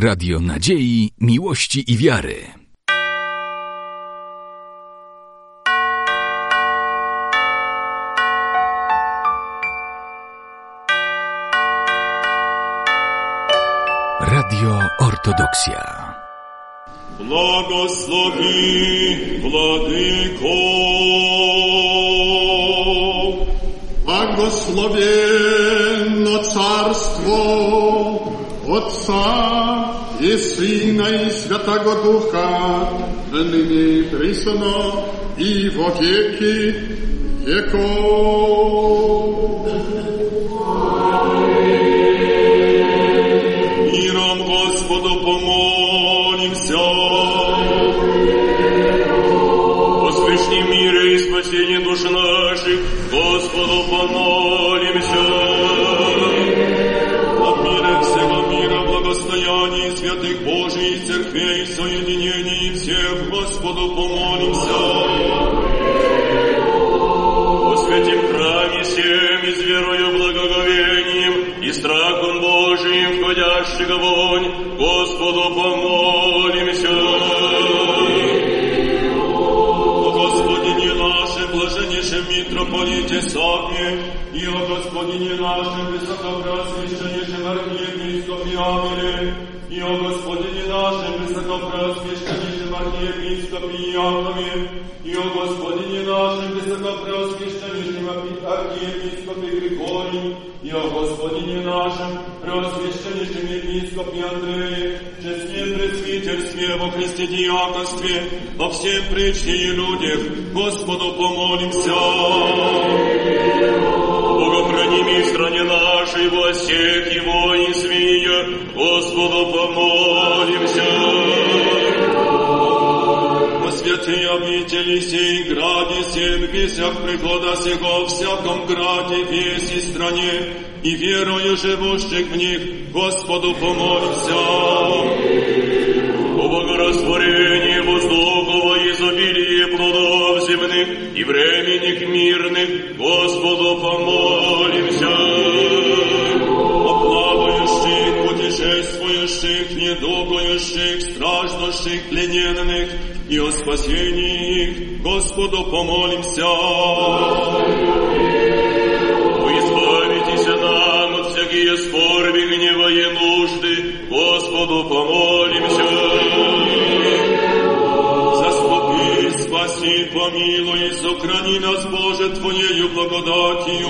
Radio Nadziei, Miłości i Wiary. Radio Ortodoksja. Błogosławi Władyko, błogosławienno Carstwo Otca i Syna i Świętego Ducha, nyní prísano i vo wieki wieków. Mirom Gospodu pomóż. митрополите Саве, и о Господине нашем, высокопреосвященнейшем архиепископе Авеле, и о Господине нашем, высокопреосвященнейшем архиепископе Иакове, и о Господине нашем, высокопреосвященнейшем архиепископе Григории, и о Господине нашем, преосвященнейшем епископе Андрее, честне Пресвитерстве во Христе диаконстве, во всем причте и людях, Господу помолимся. Богохраними в стране нашей во всех его и свия, Господу помолимся. Во святые обители сей граде всем весях прихода сего всяком граде весь и стране, и верою живущих в них, Господу помолимся. О богорастворении воздухова изобилие плодов земных и временных мирных, Господу помолимся. О плавающих, путешествующих, недугающих, страждущих, плененных и о спасении их, Господу помолимся. Твоею благодатью.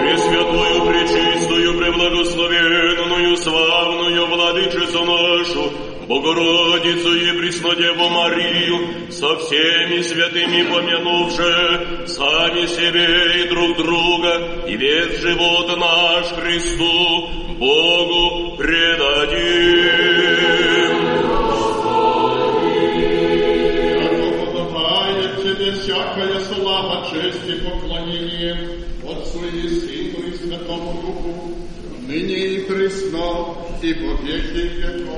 Пресвятую, пречистую, преблагословенную, славную Владычицу нашу, Богородицу и Преснодеву Марию, со всеми святыми помянувши, сами себе и друг друга, и весь живот наш Христу, Богу y por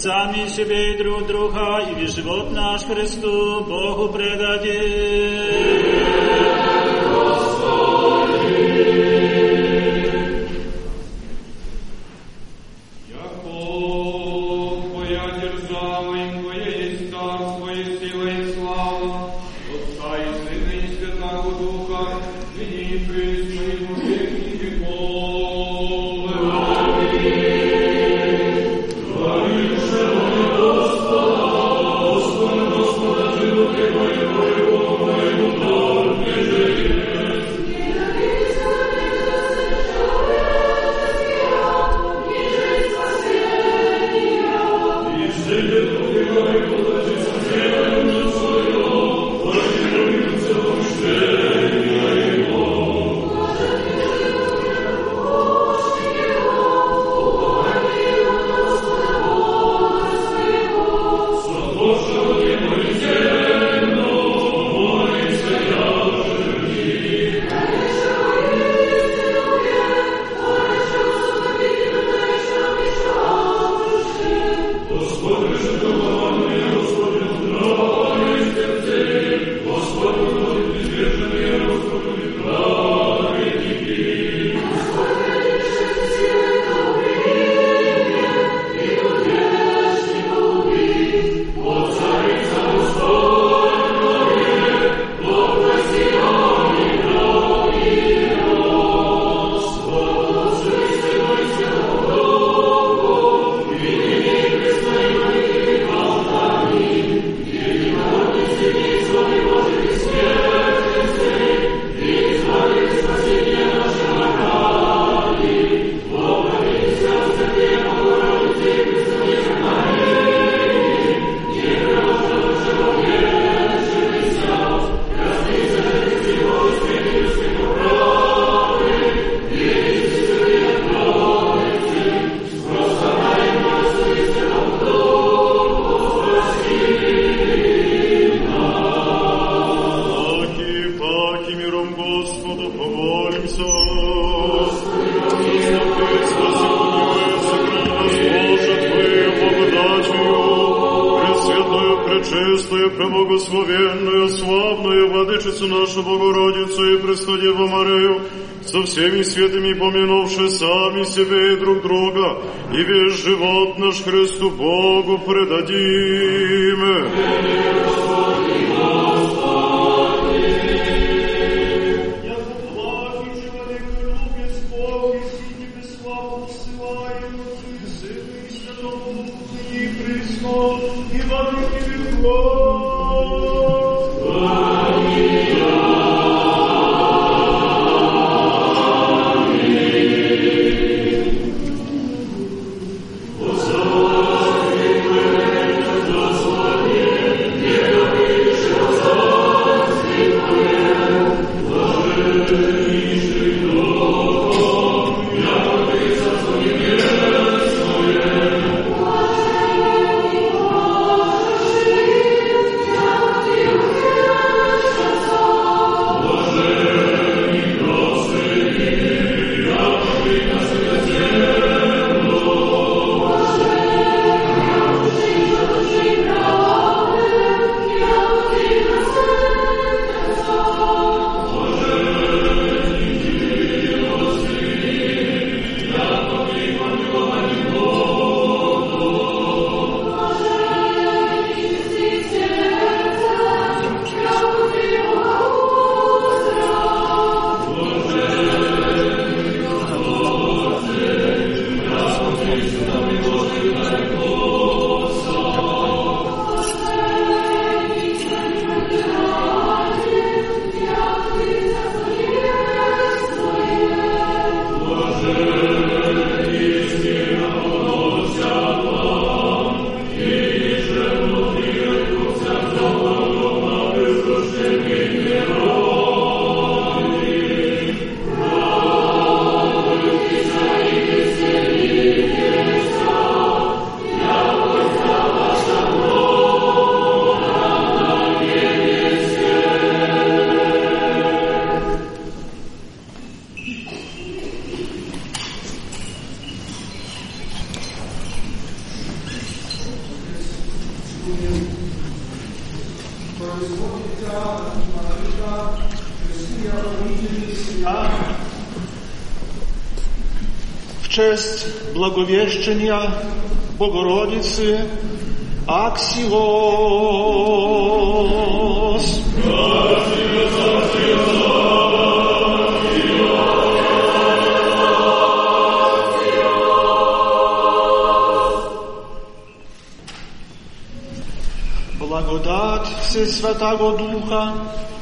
Sami sebe, drug druga i život naš Hristu, Bohu pred речення Богородиці Аксіос. Благодать Всесвятого Духа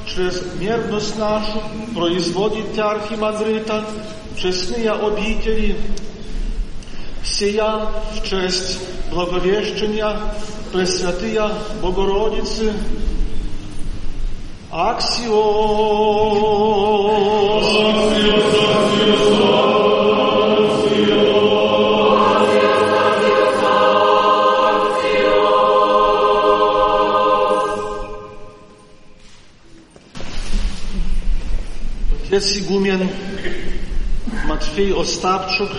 через мерность нашу производит архимандрита честные обители сия в честь благовещения Пресвятыя Богородицы, Аксиос. Отец игумен Матфей Остапчук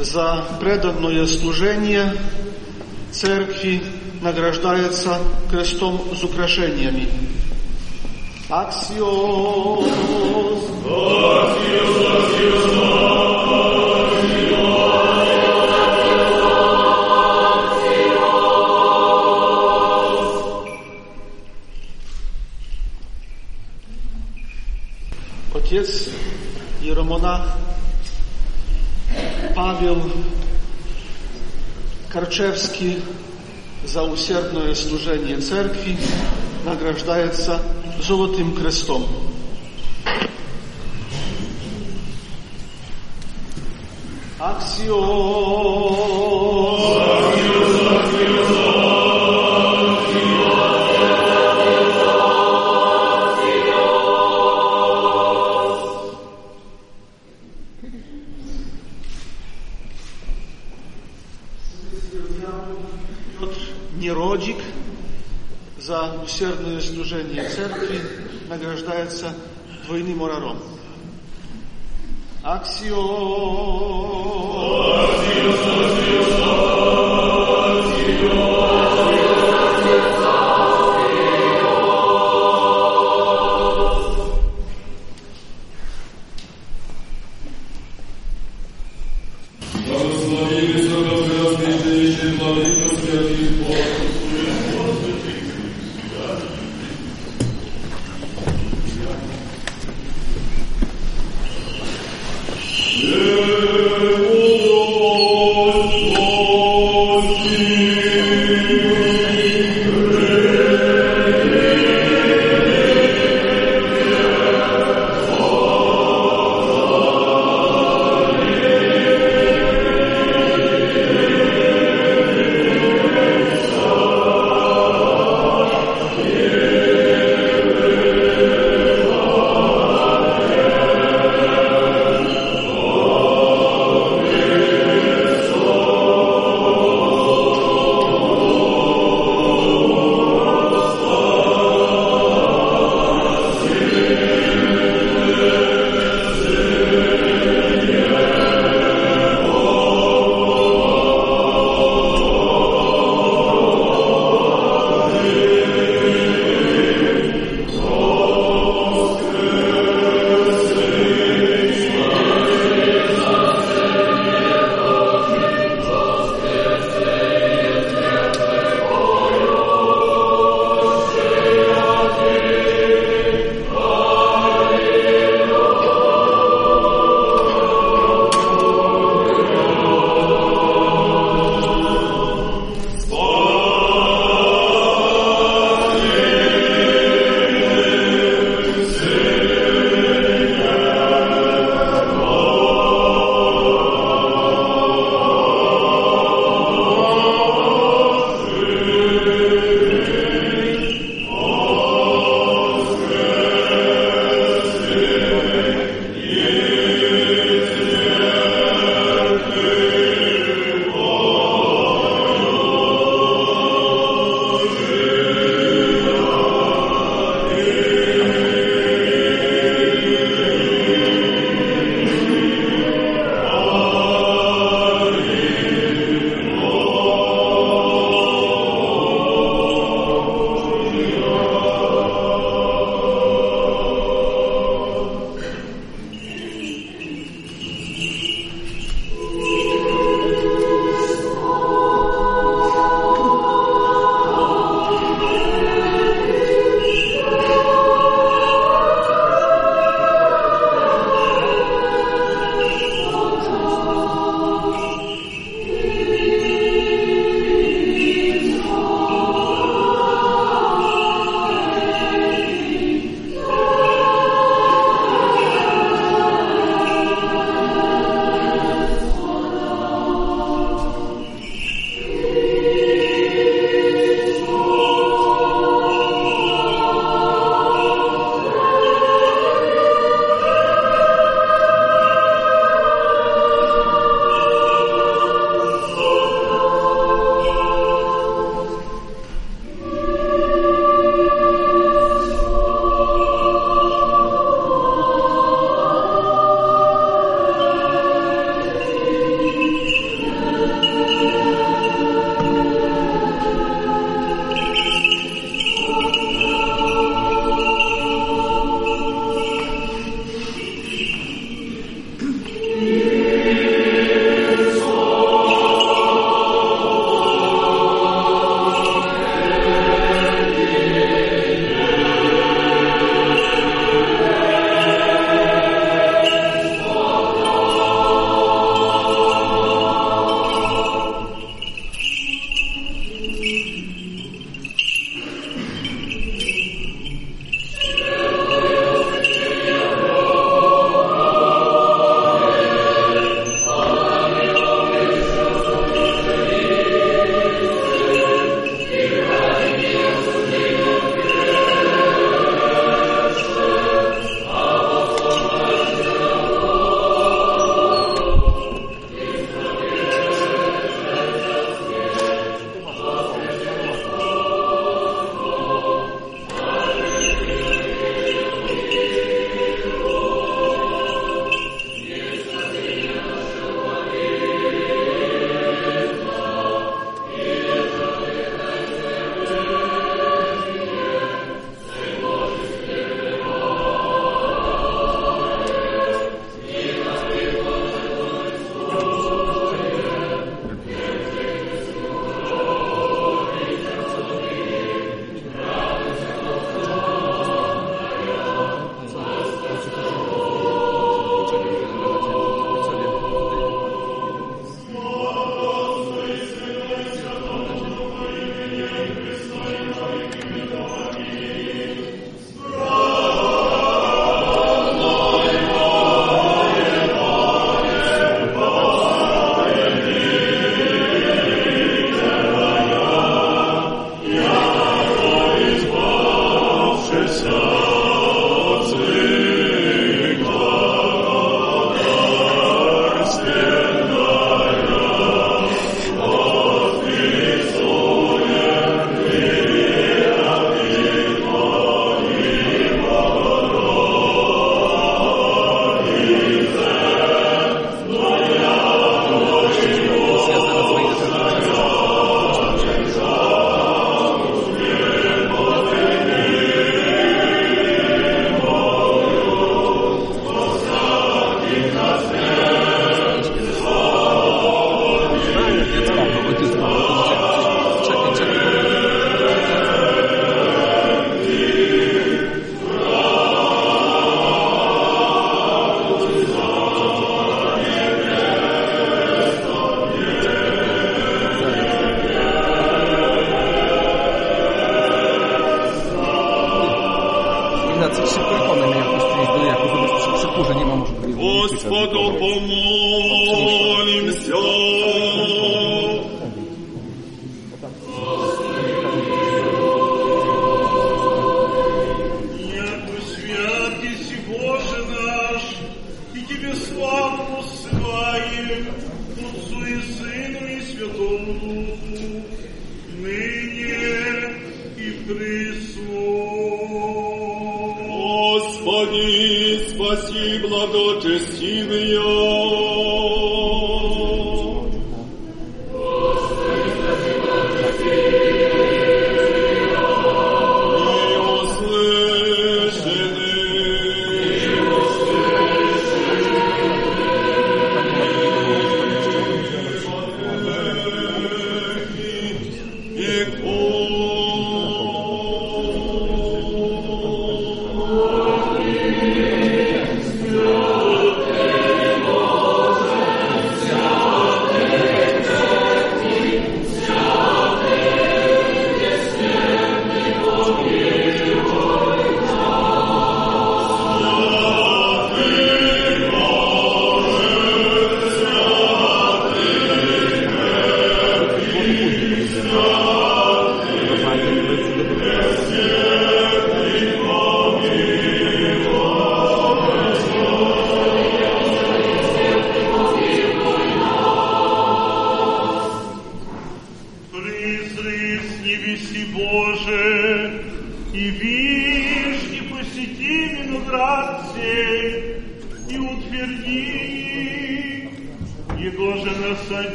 за преданное служение церкви награждается крестом с украшениями. Аксиос! Отец Корчевский за усердное служение церкви награждается золотым крестом. Аксиос! Lazio.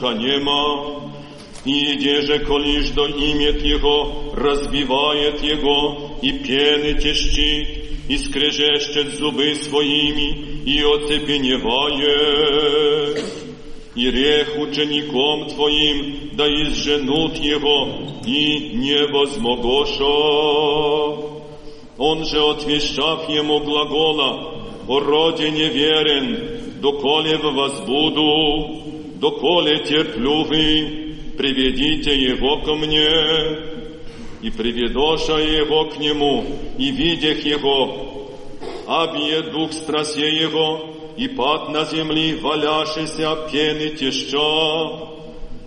духа нема, и идеже, колишь до имет Его, разбивает Его, и пены тещит, и скрежещет зубы своими, и оцепеневает. И рех учеником Твоим, да изженут Его, и не возмогоша. Он же, отвещав Ему глагола, о роде неверен, доколе в вас буду, доколе терплю вы, приведите его ко мне. И приведоша его к нему, и видях его, абье дух страсе его, и пад на земли, валяшися пены теща,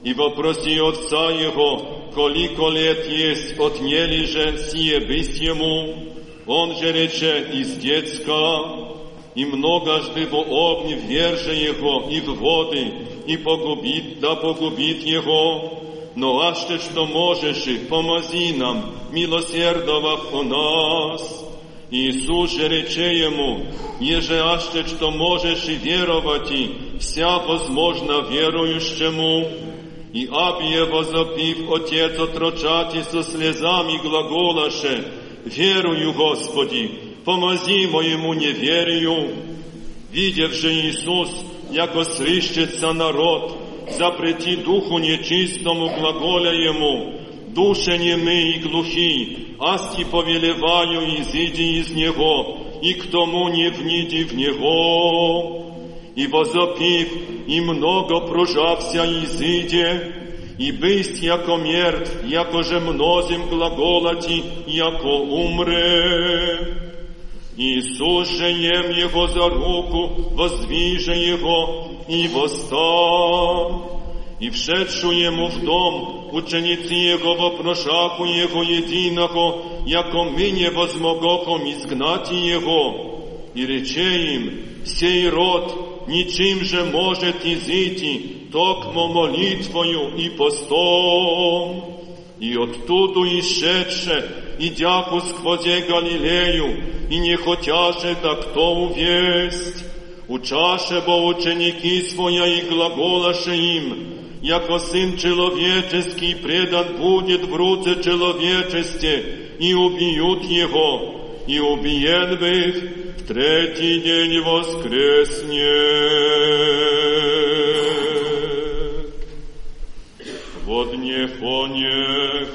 и вопроси отца его, колико лет есть, отнели же сие бысть ему, он же рече из детска, и многожды во огне вверже его и в воды, и погубит, да погубит его. Но аще что можешь, и помози нам, милосердовав о нас. Иисус же рече ему, еже аще что можешь и веровать, и вся возможно верующему. И абие возопив Отец отрочати со слезами глаголаше, верую, Господи, помози моему неверию. Видевши Иисус, яко срищется народ, запрети духу нечистому глаголя ему, душе немы и глухи, аски повелеваю, изыди из него, и к тому не вниди в него. И возопив, и много прожався изыде, и бысть яко мертв, яко же мнозим глаголати, яко умре. Иисус же ем его за руку, воздвиже его и восстал. И вшедшу ему в дом, ученицы его вопрошаку его единого, яко не возмогохом изгнать его. И рече им, сей род ничем же может изыти, токмо молитвою и постом. И оттуда исшедше, идяку сквозе Галилею, и не хотяше так то увесть. Учаше бо ученики своя и глаголаше им, яко Сын Человеческий предан будет в руце человечесте, и убьют Его, и убиен бых, в третий день воскреснет. Вот не фоне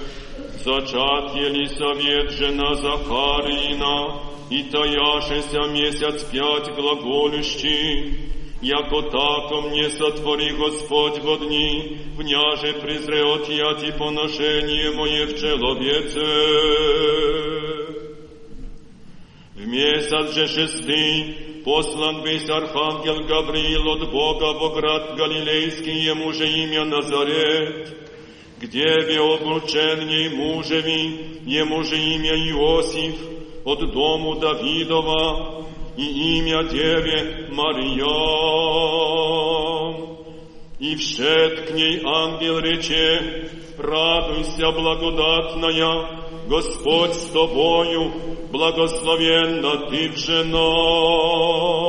зачат Елисавет жена Захарина, и таяшеся месяц пять глаголющий, яко тако мне сотвори Господь во дни, вняже презре отъять поношение мое в человеце. В месяц же шестый послан бись архангел Гавриил от Бога во град Галилейский, ему же имя Назарет, где би обрученней мужеви, ему же имя Иосиф, от дому Давидова, и имя Деве Мария. И вшед к ней ангел рече, радуйся, благодатная, Господь с тобою, благословенна ты в женах.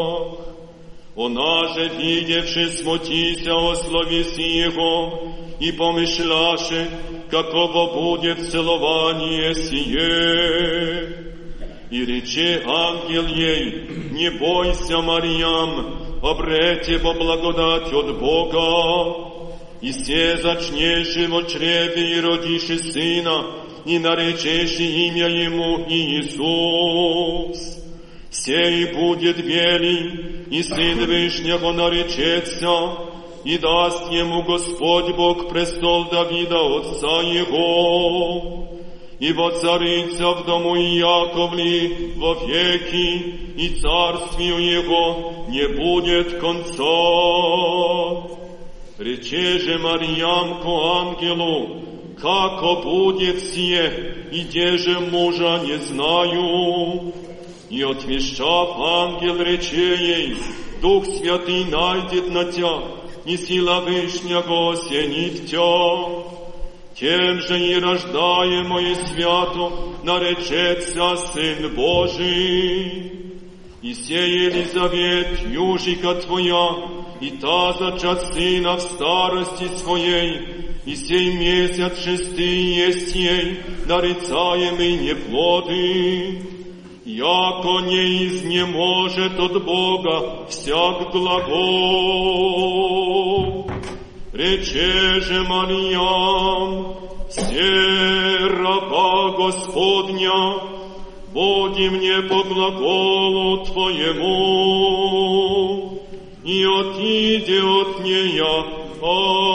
Она же, видевши, смутися о словеси Его, и помышляше, каково будет целование сие. И рече ангел ей, не бойся, Мариям, обрете во благодать от Бога. И се зачнешь во чреве и родишь сына, и наречешь имя ему Иисус. Сей будет велий, и Сын Вышнего наречется, и даст ему Господь Бог престол Давида отца его и воцарится в дому Яковли во веки, и царствию его не будет конца. Рече же Марьямку ангелу, како будет сие, и где же мужа не знаю. И отвещав ангел рече ей, Дух Святый найдет на тебя, и сила Вышнего осенит тебя тем же и рождаемое свято наречется Сын Божий. И сей Елизавет, южика твоя, и та зачат сына в старости своей, и сей месяц шестый есть ей, нарицаемый неплоды. Яко не изнеможет от Бога всяк глагол. Рече же Мариям, все раба Господня, Боги мне по глаголу Твоему, и отиде от нея ангел.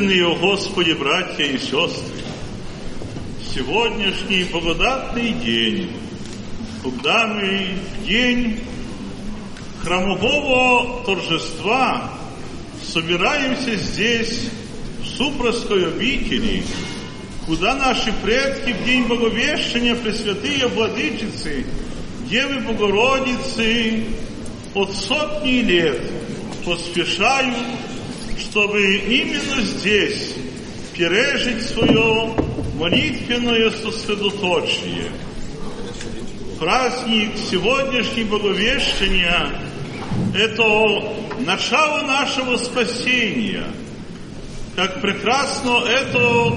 Возлюбленные Господи, братья и сестры, сегодняшний благодатный день, в день храмового торжества собираемся здесь, в Супровской обители, куда наши предки в день Боговещения Пресвятые Владычицы Девы Богородицы от сотни лет поспешают, чтобы именно здесь пережить свое молитвенное сосредоточие. Праздник сегодняшней Боговещения – это начало нашего спасения. Как прекрасно это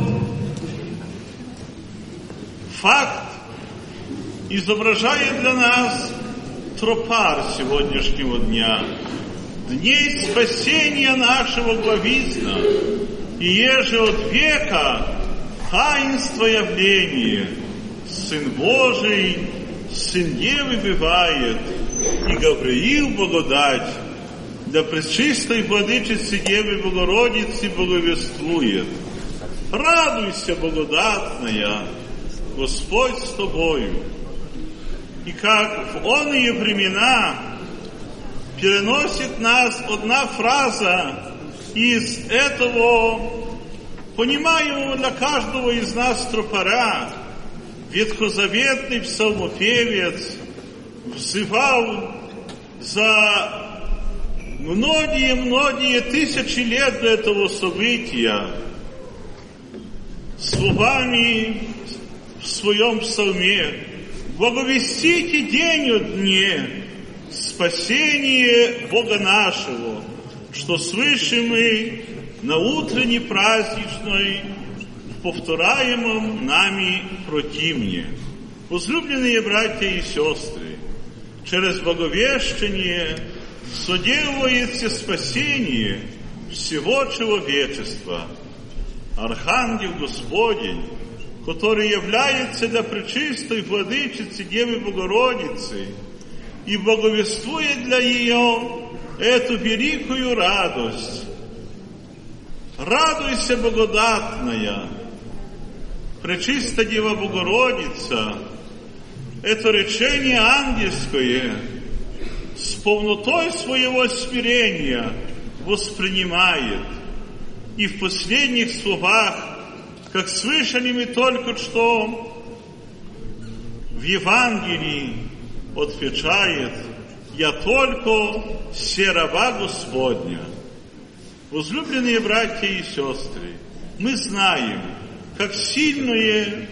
факт изображает для нас тропар сегодняшнего дня, дней спасения нашего главизна, и еже от века таинство явления, Сын Божий, Сын Девы бывает, и Гавриил благодать для Пречистой Владычицы Девы Богородицы благовествует. Радуйся, благодатная, Господь с тобою. И как в оные времена переносит нас одна фраза из этого. Понимаемого для каждого из нас тропара, ветхозаветный псалмопевец взывал за многие-многие тысячи лет до этого события словами в своем псалме. «Благовестите день от дне, спасение Бога нашего, что свыше мы на утренней праздничной в повторяемом нами противне». Возлюбленные братья и сестры, через Боговещение соделывается спасение всего человечества. Архангел Господень, который является для пречистой владычицы Девы Богородицы и благовествует для ее эту великую радость. Радуйся, благодатная, Пречистая Дева Богородица, это речение ангельское с полнотой своего смирения воспринимает. И в последних словах, как слышали мы только что, в Евангелии отвечает, «Я только серова Господня». Возлюбленные братья и сестры, мы знаем, как сильное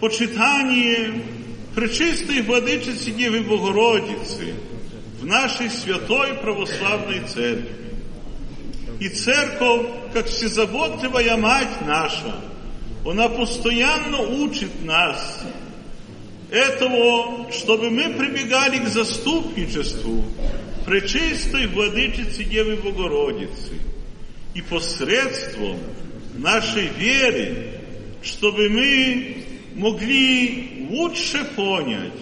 почитание Пречистой Владычицы Девы Богородицы в нашей святой православной церкви. И церковь, как всезаботливая мать наша, она постоянно учит нас этого, чтобы мы прибегали к заступничеству Пречистой Владычицы Девы Богородицы. и посредством нашей веры, чтобы мы могли лучше понять,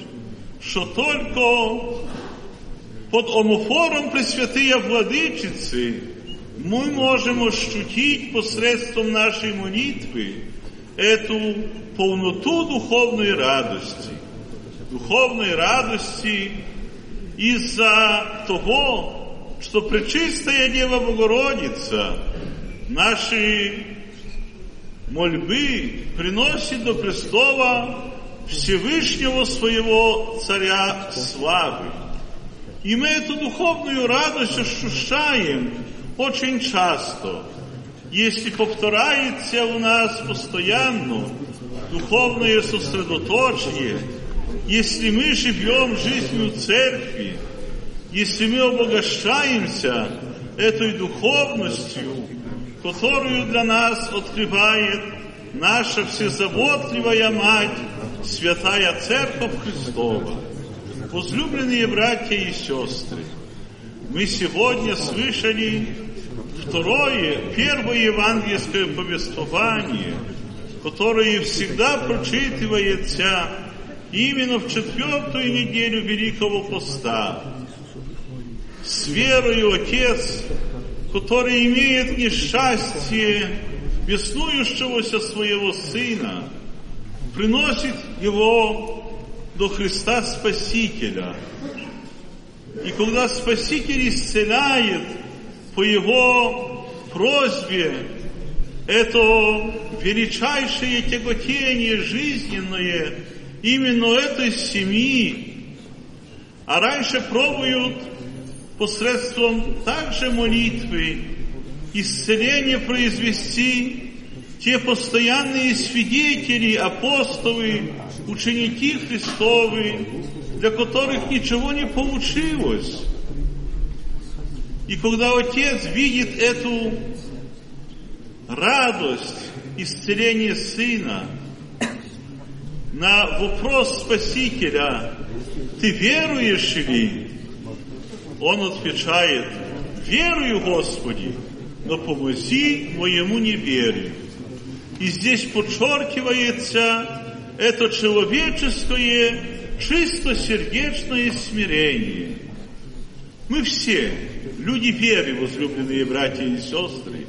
что только под омофором Пресвятые Владычицы мы можем ощутить посредством нашей молитвы эту полноту духовной радости. Духовной радости из-за того, что Пречистая Дева Богородица наши мольбы приносит до престола Всевышнего своего Царя Славы. И мы эту духовную радость ощущаем очень часто, если повторяется у нас постоянно духовное сосредоточие, если мы живем жизнью церкви, если мы обогащаемся этой духовностью, которую для нас открывает наша всезаботливая Мать, Святая Церковь Христова. Возлюбленные братья и сестры, мы сегодня слышали второе, первое евангельское повествование, которое всегда прочитывается именно в четвертую неделю Великого Поста. С верою Отец, который имеет несчастье беснующегося своего Сына, приносит его до Христа Спасителя. И когда Спаситель исцеляет по его просьбе это величайшее тяготение жизненное именно этой семьи, а раньше пробуют посредством также молитвы исцеление произвести те постоянные свидетели, апостолы, ученики Христовы, для которых ничего не получилось. И когда Отец видит эту радость исцеления Сына, на вопрос Спасителя, ты веруешь ли? Он отвечает, верую, Господи, но помози моему неверию. И здесь подчеркивается это человеческое, чистосердечное смирение. Мы все люди веры, возлюбленные братья и сестры,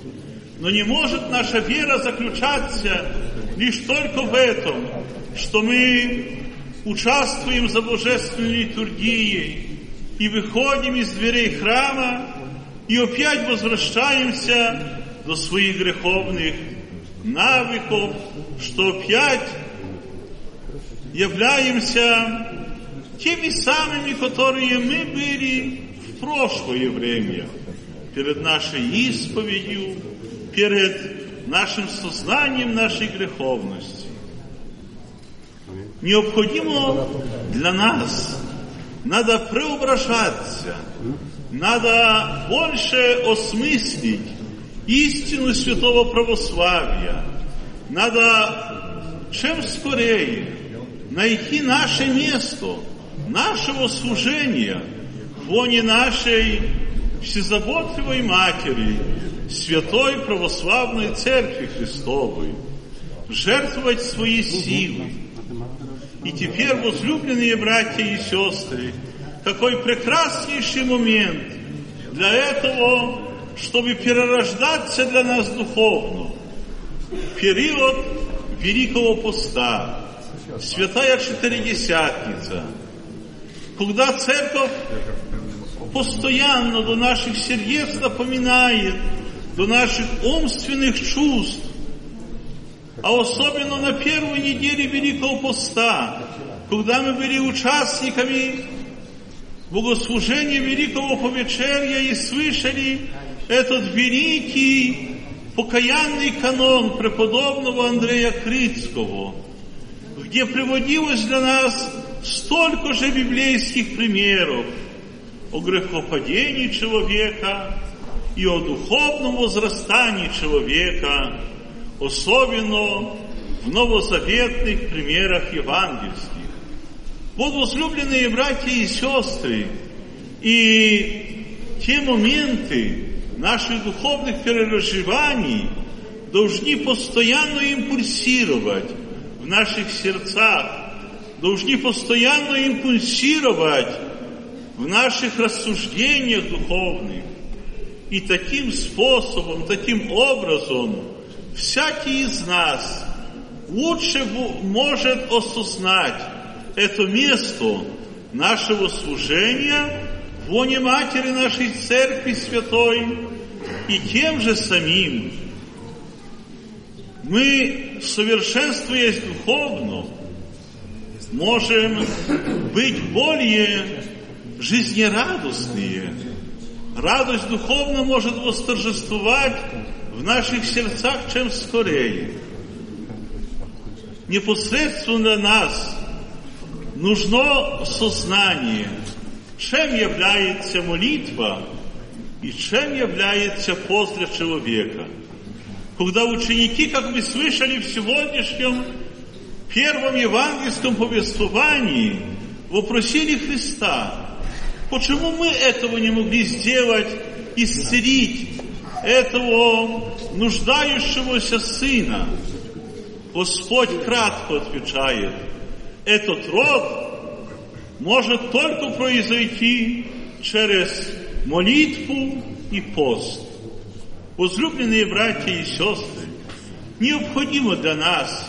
но не может наша вера заключаться лишь только в этом, что мы участвуем за божественной литургией и выходим из дверей храма и опять возвращаемся до своих греховных навыков, что опять являемся теми самыми, которые мы были прошлое время, перед нашей исповедью, перед нашим сознанием нашей греховности. Необходимо для нас, надо преображаться, надо больше осмыслить истину святого православия. Надо чем скорее найти наше место, нашего служения в нашей всезаботливой Матери, Святой Православной Церкви Христовой, жертвовать свои силы. И теперь, возлюбленные братья и сестры, какой прекраснейший момент для этого, чтобы перерождаться для нас духовно. Период Великого Поста, Святая Четыредесятница, когда Церковь постоянно до наших сердец напоминает, до наших умственных чувств, а особенно на первой неделе Великого Поста, когда мы были участниками богослужения Великого Повечерия и слышали этот великий покаянный канон преподобного Андрея Крицкого, где приводилось для нас столько же библейских примеров о грехопадении человека и о духовном возрастании человека, особенно в новозаветных примерах евангельских. Вот, возлюбленные братья и сестры, и те моменты, наших духовных переживаний должны постоянно импульсировать в наших сердцах, должны постоянно импульсировать в наших рассуждениях духовных. И таким способом, таким образом, всякий из нас лучше может осознать это место нашего служения в лоне Матери нашей Церкви Святой, и тем же самим мы, совершенствуясь духовно, можем быть более жизнерадостные. Радость духовно может восторжествовать в наших сердцах чем скорее. Непосредственно нас нужно сознание, чем является молитва и чем является пост для человека. Когда ученики, как мы слышали в сегодняшнем первом евангельском повествовании, вопросили Христа, почему мы этого не могли сделать, исцелить этого нуждающегося сына? Господь кратко отвечает, этот род может только произойти через молитву и пост. Возлюбленные братья и сестры, необходимо для нас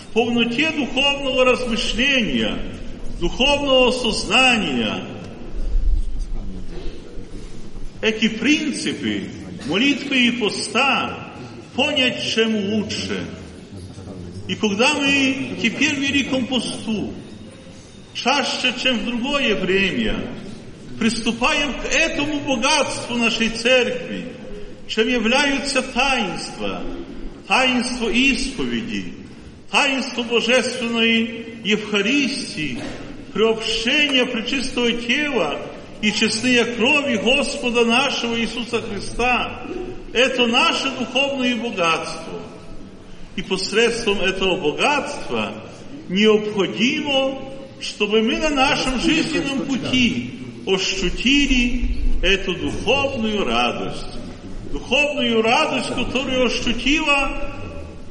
в полноте духовного размышления, духовного сознания эти принципы молитвы и поста понять чем лучше – и когда мы теперь Великом посту, чаще, чем в другое время, приступаем к этому богатству нашей церкви, чем являются таинства, таинство исповеди, таинство Божественной Евхаристии, приобщение пречистого тела и честные крови Господа нашего Иисуса Христа. Это наше духовное богатство. И посредством этого богатства необходимо, чтобы мы на нашем жизненном пути ощутили эту духовную радость. Духовную радость, которую ощутила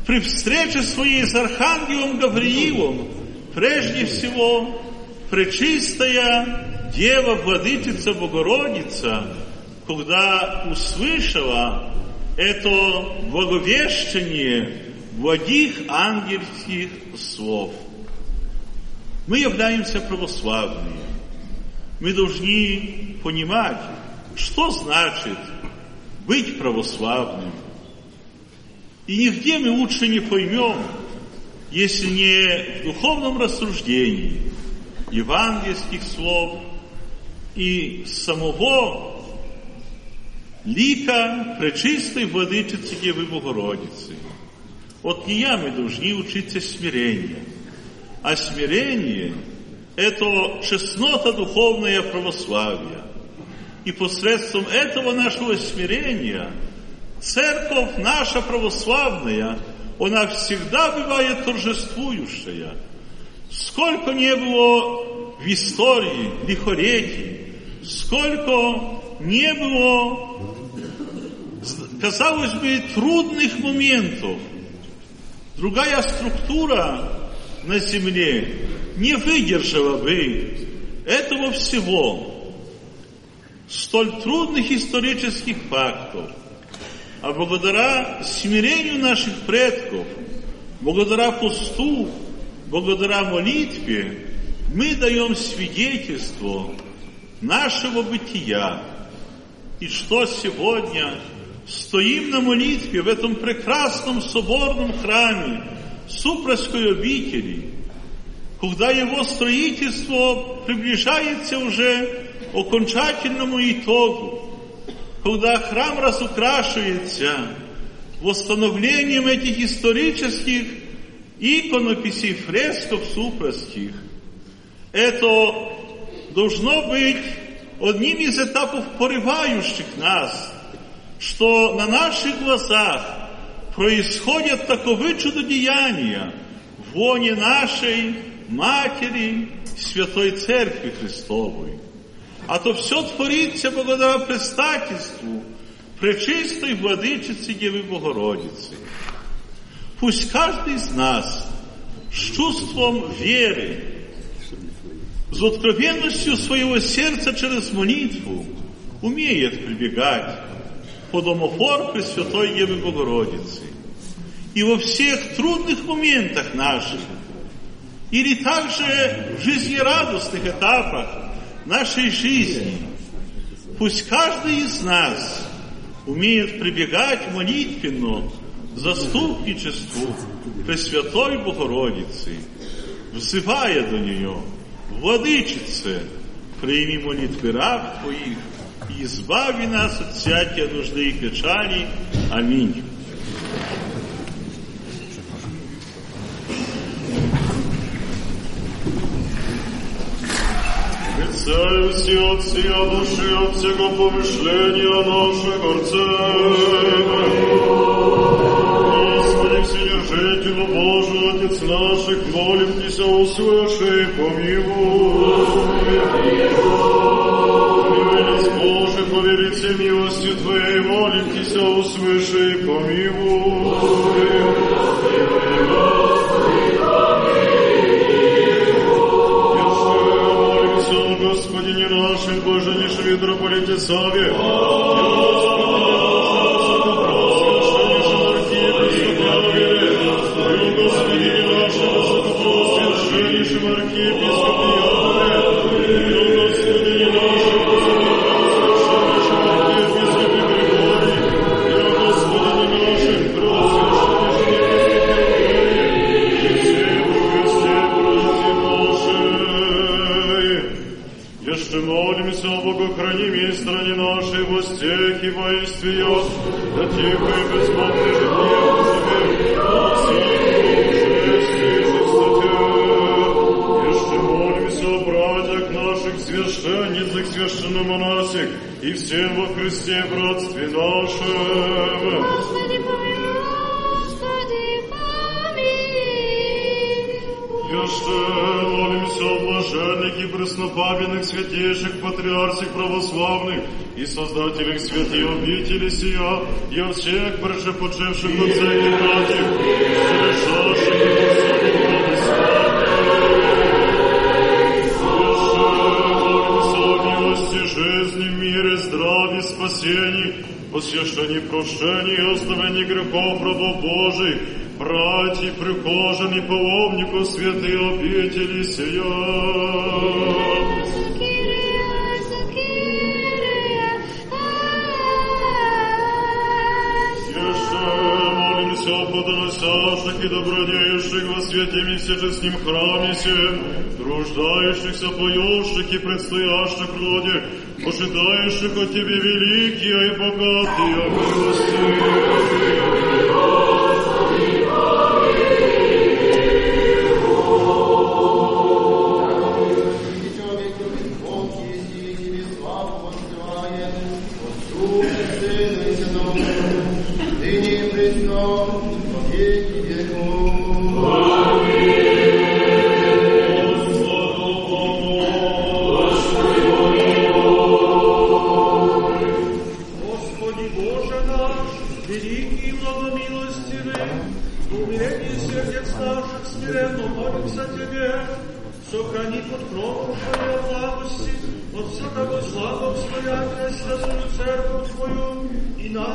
при встрече своей с Архангелом Гавриилом, прежде всего, Пречистая Дева Владычица Богородица, когда услышала это благовещение благих ангельских слов. Мы являемся православными. Мы должны понимать, что значит быть православным. И нигде мы лучше не поймем, если не в духовном рассуждении евангельских слов и самого лика Пречистой Владычицы Девы Богородицы. От нее мы должны учиться смирению. А смирение – это чеснота духовная православия. И посредством этого нашего смирения церковь наша православная, она всегда бывает торжествующая. Сколько не было в истории лихолетий, сколько не было, казалось бы, трудных моментов – Другая структура на Земле не выдержала бы этого всего, столь трудных исторических фактов. А благодаря смирению наших предков, благодаря посту, благодаря молитве, мы даем свидетельство нашего бытия. И что сегодня стоим на молитве в этом прекрасном соборном храме Супровской обители, когда его строительство приближается уже к окончательному итогу, когда храм разукрашивается восстановлением этих исторических иконописей, фресков супровских, это должно быть одним из этапов порывающих нас – что на наших глазах происходят таковы чудодеяния в воне нашей Матери Святой Церкви Христовой. А то все творится благодаря предстательству Пречистой Владычицы Девы Богородицы. Пусть каждый из нас с чувством веры, с откровенностью своего сердца через молитву умеет прибегать под домофор Пресвятой Девы Богородицы. И во всех трудных моментах наших, или также в жизнерадостных этапах нашей жизни, пусть каждый из нас умеет прибегать молитвенно заступничеству Пресвятой Богородицы, взывая до нее, Владычице, прими молитвы раб Твоих и избави нас от всякой нужды и печали. Аминь. Отца все от всея души, от всего помышления наших Отцева. Господи, Вседержителю Божий, Отец наших, молим Тися, услыши помилуй. Милость Божий, по велице милости Твоей, молим Тися, услыши помилуй. Господине нашим, Боженейшем митрополите Саве, Господине Богохранимой стране нашей во стех и воинстве ее, да тихо и безмолвно житие Еще молимся братьях наших священницах, священномонасих и всем во Христе братстве нашем. Преснопамятных святейших патриарсих православных и создателях святей обители сия, и о всех прежепочевших отцах и братьев, совершавших и жизни, мире, здравии, спасении, посвящении прощения оставлении грехов рабов Божий, братьев, прихожан и паломников святые обители сия. Еще молимся о подносящих и добродеющих во святеми всечестным храме всем, труждающихся, поющих и предстоящих роде, ожидающих от Тебе великие и богатые милости. Господи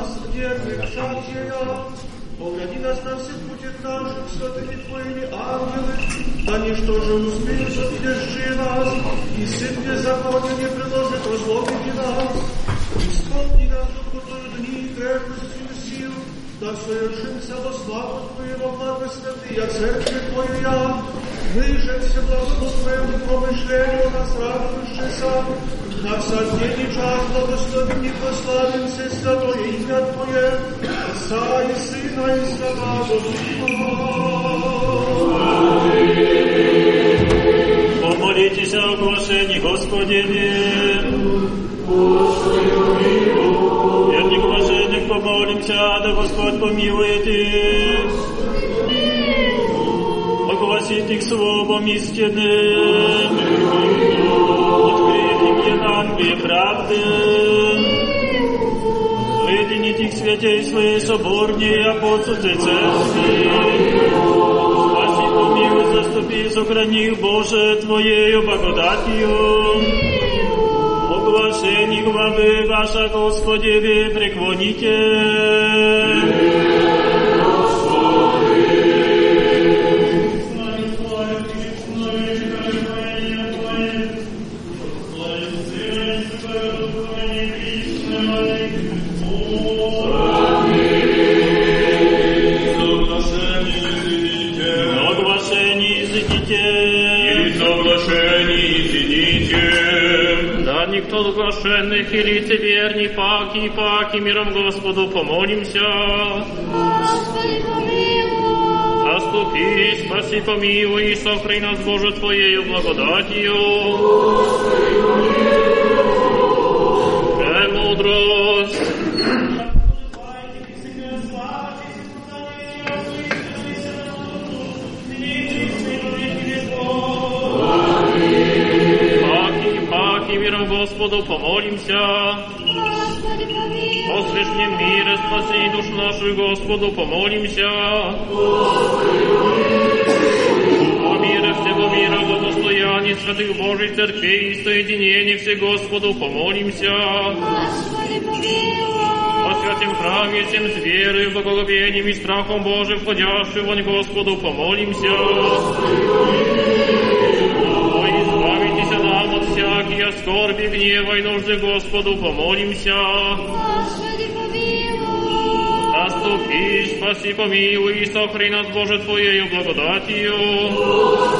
и нас, верных шатия. Погляди нас на всех путях наших, святыми Твоими ангелы, да ничто же успеют объезжи нас, и сын беззакония не предложит возломить нас. Исполни нас, доколе дни крепостью сил, да совершимся во славу Твою, во благо святые церкви Твоя. Мы же все благо Твоему помышлению нас радующийся, на всякий час благословим и прославим все святое имя Твое, Отца и Сына и Святого Духа. Помолитесь о оглашении Господине. Верник блаженных помолимся, да Господь помилует их. Огласит их словом истинным. Открыть им Евангелие правды. Сведения святей своей соборней апостольской церкви. Спаси, помилуй, заступи, сохрани, Боже, Твоею благодатью. Оглашение главы ваша, Господи, вы преклоните. Соглашение Соглашенных и лицеверний, паки и паки, миром Господу помолимся. Господи, помилуй. Заступи, спаси, помилуй, и сохрани нас, Боже, Твоею благодатью. Премудрость. Господу помолимся. Господи, помилуй. Послешь мне мира, спаси душу нашу, Господу помолимся. О мира всего мира, благостояние святых Божьих церквей и соединение все Господу помолимся. Господи, помилуй. О святем храме, всем с верой, благоговением и страхом Божьим, входящим вонь Господу помолимся. О, всякие скорби, гнева и нужды Господу помолимся. Господи, помилуй. Заступи, спаси, помилуй и сохрани нас, Боже, Твоею благодатью. Дай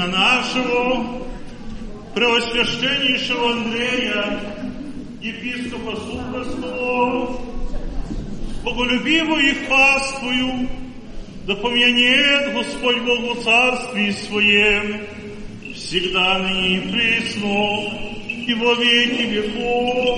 господина нашего, преосвященнейшего Андрея, епископа Суходского, боголюбивую их паствую, да помянет Господь Бог во Царстве Своем, всегда ныне и пресно, и во веки веков.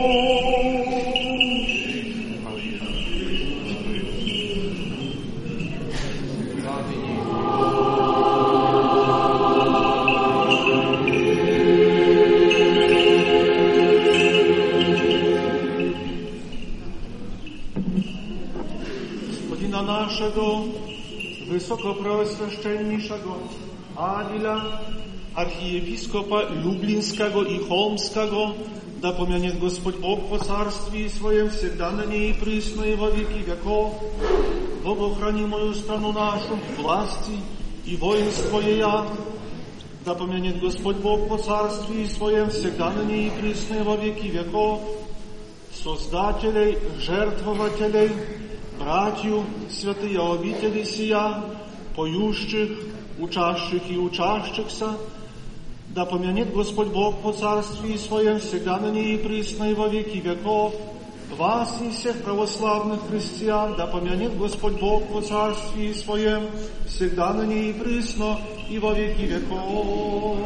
archiepiskopa Lublińskiego i Холмskiego, да помянет Господь Бог по царстве Своем всегда на ней и присно и во веки веков. Богохранимую страну нашу, власти и воинство ея, да помянет Господь Бог по царстве Своем всегда на ней и присно и во веки веков. Создателей, жертвователей, братью, святые обители сия, поющих, учащих и учащихся, да помянет Господь Бог по царстве Своем всегда на ней и присно и во веки веков. Вас и всех православных христиан, да помянет Господь Бог по царстве Своем всегда на ней и присно и во веки веков.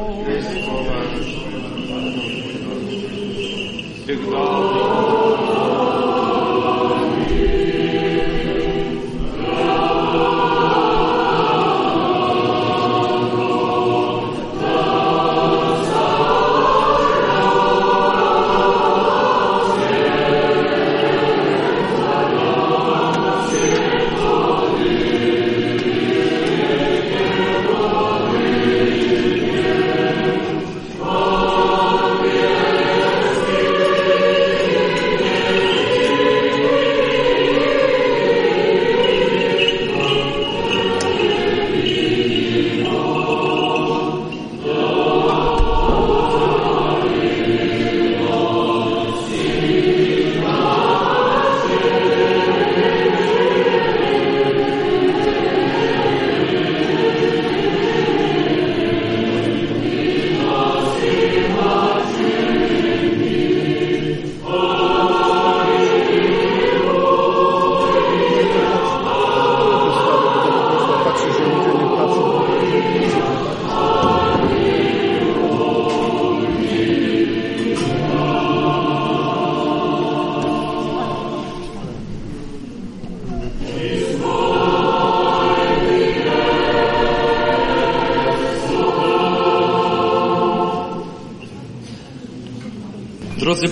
Drodzy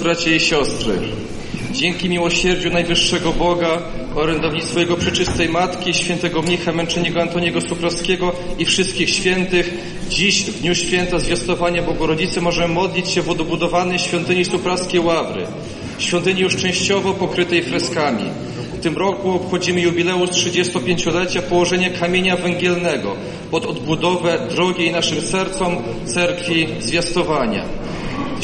Bracia i siostry, dzięki miłosierdziu Najwyższego Boga, orędownictwu Jego Przeczystej Matki, świętego mnicha męczenniego Antoniego Suprowskiego i wszystkich świętych, dziś w dniu święta zwiastowania Bogorodzicy możemy modlić się w odbudowanej świątyni Supraskiej Ławry, świątyni już częściowo pokrytej freskami. W tym roku obchodzimy jubileusz 35-lecia położenia kamienia węgielnego pod odbudowę drogiej naszym sercom cerkwi zwiastowania.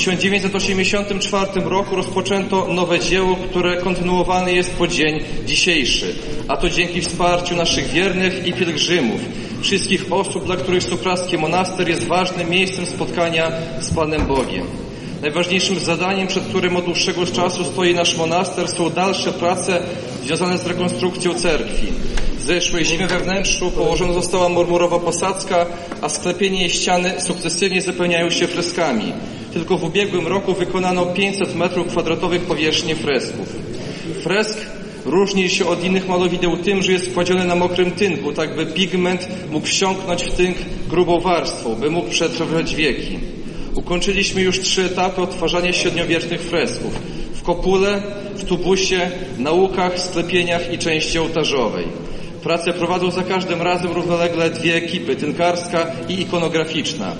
W 1984 roku rozpoczęto nowe dzieło, które kontynuowane jest po dzień dzisiejszy, a to dzięki wsparciu naszych wiernych i pielgrzymów, wszystkich osób, dla których Supraski Monaster jest ważnym miejscem spotkania z Panem Bogiem. Najważniejszym zadaniem, przed którym od dłuższego czasu stoi nasz monaster, są dalsze prace związane z rekonstrukcją cerkwi. Zeszłej zimy we wnętrzu położona została marmurowa posadzka, a sklepienie jej ściany sukcesywnie zapełniają się freskami. Tylko w ubiegłym roku wykonano 500 metrów kwadratowych powierzchni fresków. Fresk Różni się od innych malowideł tym, że jest kładziony na mokrym tynku, tak by pigment mógł wsiąknąć w tynk grubą warstwą, by mógł przetrwać wieki. Ukończyliśmy już trzy etapy odtwarzania średniowiecznych fresków. W kopule, w tubusie, naukach, sklepieniach i części ołtarzowej. Pracę prowadzą za każdym razem równolegle dwie ekipy, tynkarska i ikonograficzna.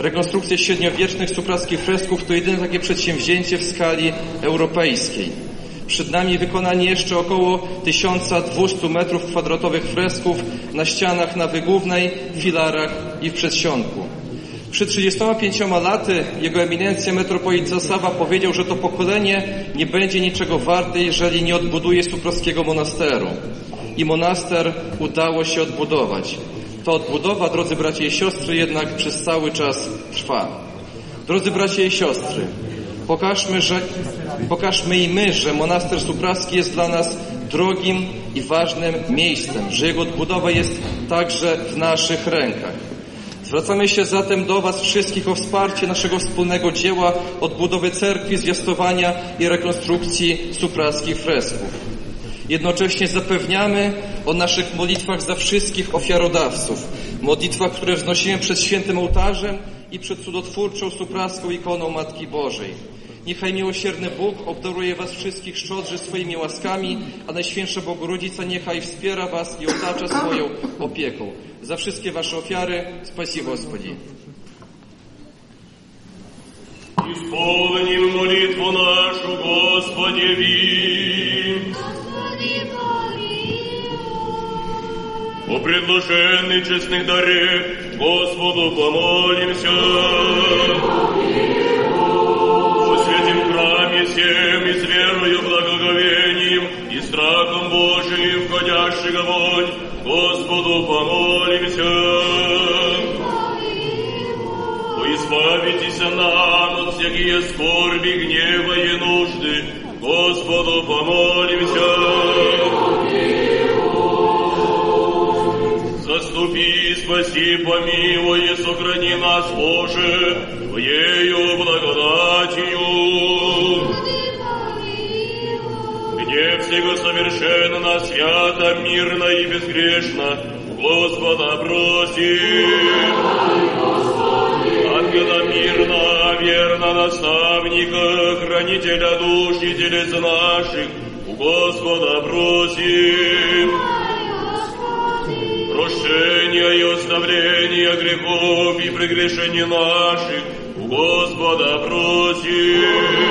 Rekonstrukcja średniowiecznych supraskich fresków to jedyne takie przedsięwzięcie w skali europejskiej. Przed nami wykonanie jeszcze około 1200 metrów kwadratowych fresków na ścianach nawy głównej, filarach i w przedsionku. Przed 35 laty jego eminencja metropolit Zasawa powiedział, że to pokolenie nie będzie niczego warte, jeżeli nie odbuduje supraskiego monasteru. I monaster udało się odbudować. Ta odbudowa, drodzy bracia i siostry, jednak przez cały czas trwa. Drodzy bracia i siostry, pokażmy, że, pokażmy i my, że monaster supraski jest dla nas drogim i ważnym miejscem, że jego odbudowa jest także w naszych rękach. Zwracamy się zatem do Was wszystkich o wsparcie naszego wspólnego dzieła odbudowy cerkwi, zwiastowania i rekonstrukcji supraskich fresków. Jednocześnie zapewniamy o naszych modlitwach za wszystkich ofiarodawców, modlitwach, które wznosimy przed świętym ołtarzem i przed cudotwórczą supraską ikoną Matki Bożej. Niechaj miłosierny Bóg obdaruje Was wszystkich szczodrze swoimi łaskami, a Najświętsza Bogorodzica niechaj wspiera Was i otacza swoją opieką. За wszystkie Wasze ofiary, спаси Господи. Исполним молитву нашу, Господи, ви. О предложенный честных даре Господу помолимся. О святем храме всем и с верою, благоговением и страхом Божиим входящий огонь Господу помолимся. О избавитесь нам от всякие скорби, гнева и нужды Господу помолимся. Заступи, спаси, помилуй и сохрани нас, Боже, Твоею благодатью. Где всего совершенно, свято, мирно и безгрешно, Господа просим. Ангела мирно, верно наставника, хранителя душ и телес наших, Господа просим. Прощения и оставления грехов и прегрешений наших, у Господа просим.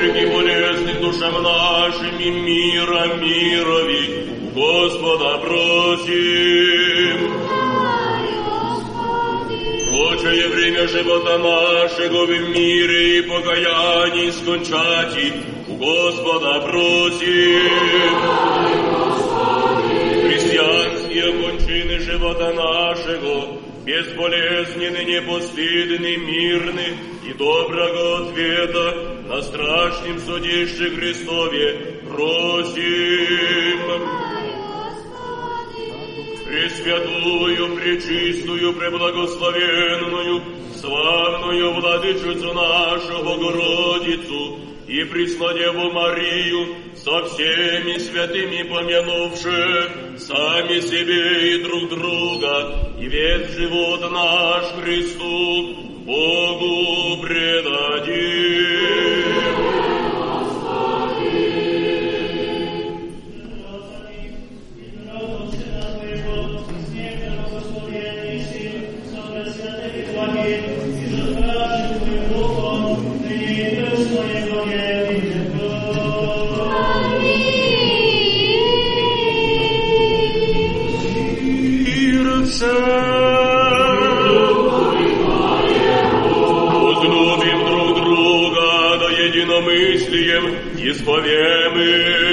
И полезных душам нашим и мира мирови, у Господа просим. Прочее время живота нашего в мире и покаянии скончати, у Господа просим. Христианские кончины живота нашего, безболезненны, непостыдны, мирны и доброго ответа на страшном судище Христове просим. Пресвятую, пречистую, преблагословенную, славную владычицу нашу Богородицу и Преснодеву Марию со всеми святыми помянувших сами себе и друг друга, и весь живот наш Христу Богу предадим. единомыслием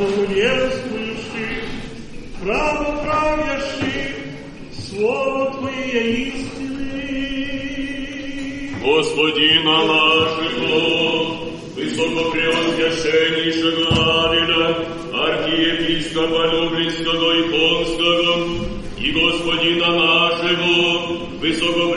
Богу верствующих, право правящих, Слово Твое истины. Господина нашего, высокопревосхищеннейшего Авеля, архиепископа Люблинского и Понского, и Господи Господина нашего, высоко.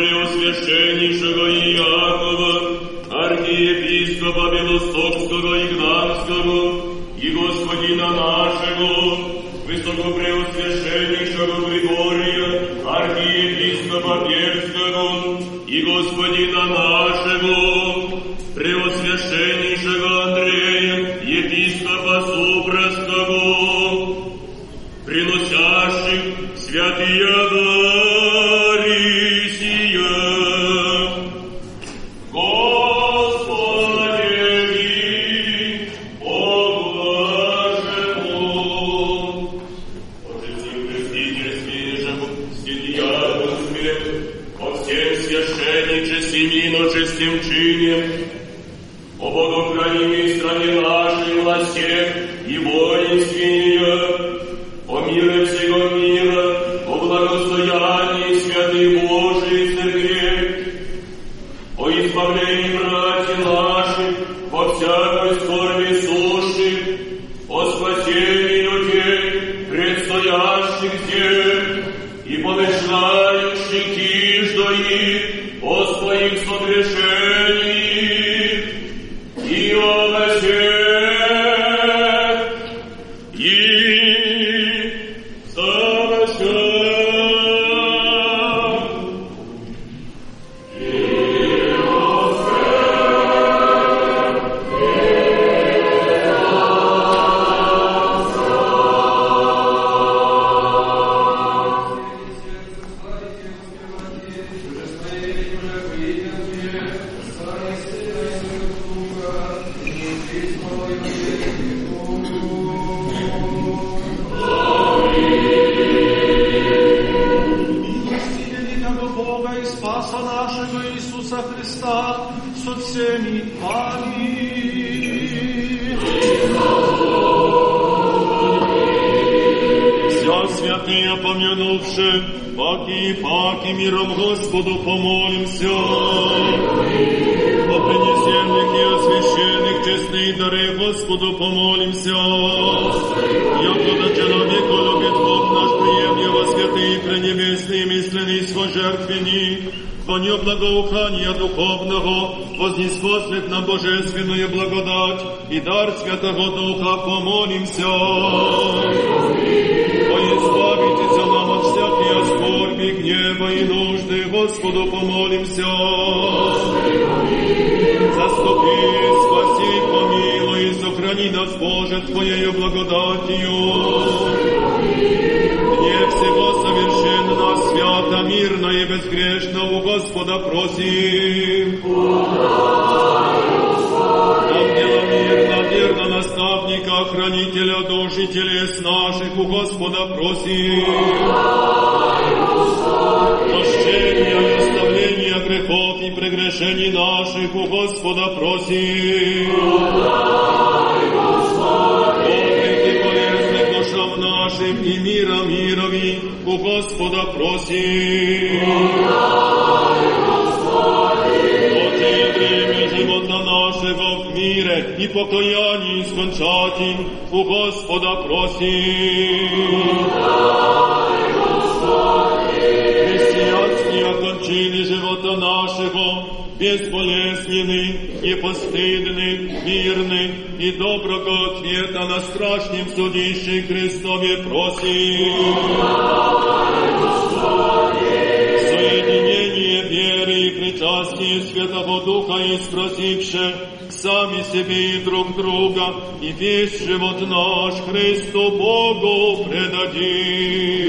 кончины живота нашего, безболезненный, непостыдный, мирный и доброго ответа на страшном судище Христове просим. Соединение веры и причастие Святого Духа и спросивши сами себе и друг друга, и весь живот наш Христу Богу предадим.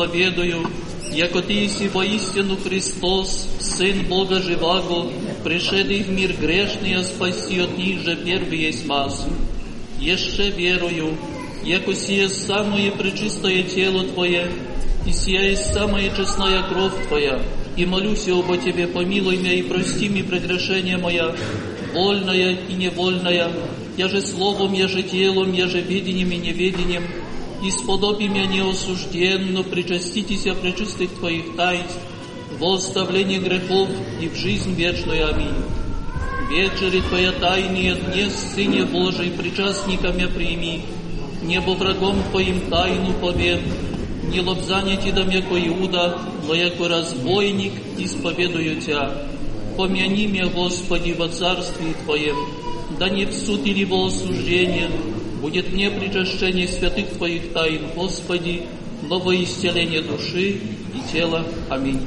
Исповедую, яко Ты си воистину Христос, Сын Бога Живаго, пришедший в мир грешный, а спаси от них же первый есть мас. Еще верую, яко сие самое пречистое тело Твое, и сия есть самая честная кровь Твоя, и молюсь обо Тебе, помилуй меня и прости мне прегрешение моя, вольное и невольное, я же словом, я же телом, я же видением и неведением, исподоби меня неосужденно, причаститеся пречистых Твоих таинств, во оставление грехов и в жизнь вечную. Аминь. Вечери Твоя тайные днес, Сыне Божий, причастниками прими, небо врагом Твоим тайну повед, не лобзание Ти дам, яко Иуда, но яко разбойник исповедую Тя. Помяни меня, Господи, во царстве Твоем, да не в суд или во осуждение, будет мне причащение святых Твоих тайн, Господи, новое исцеление души и тела. Аминь.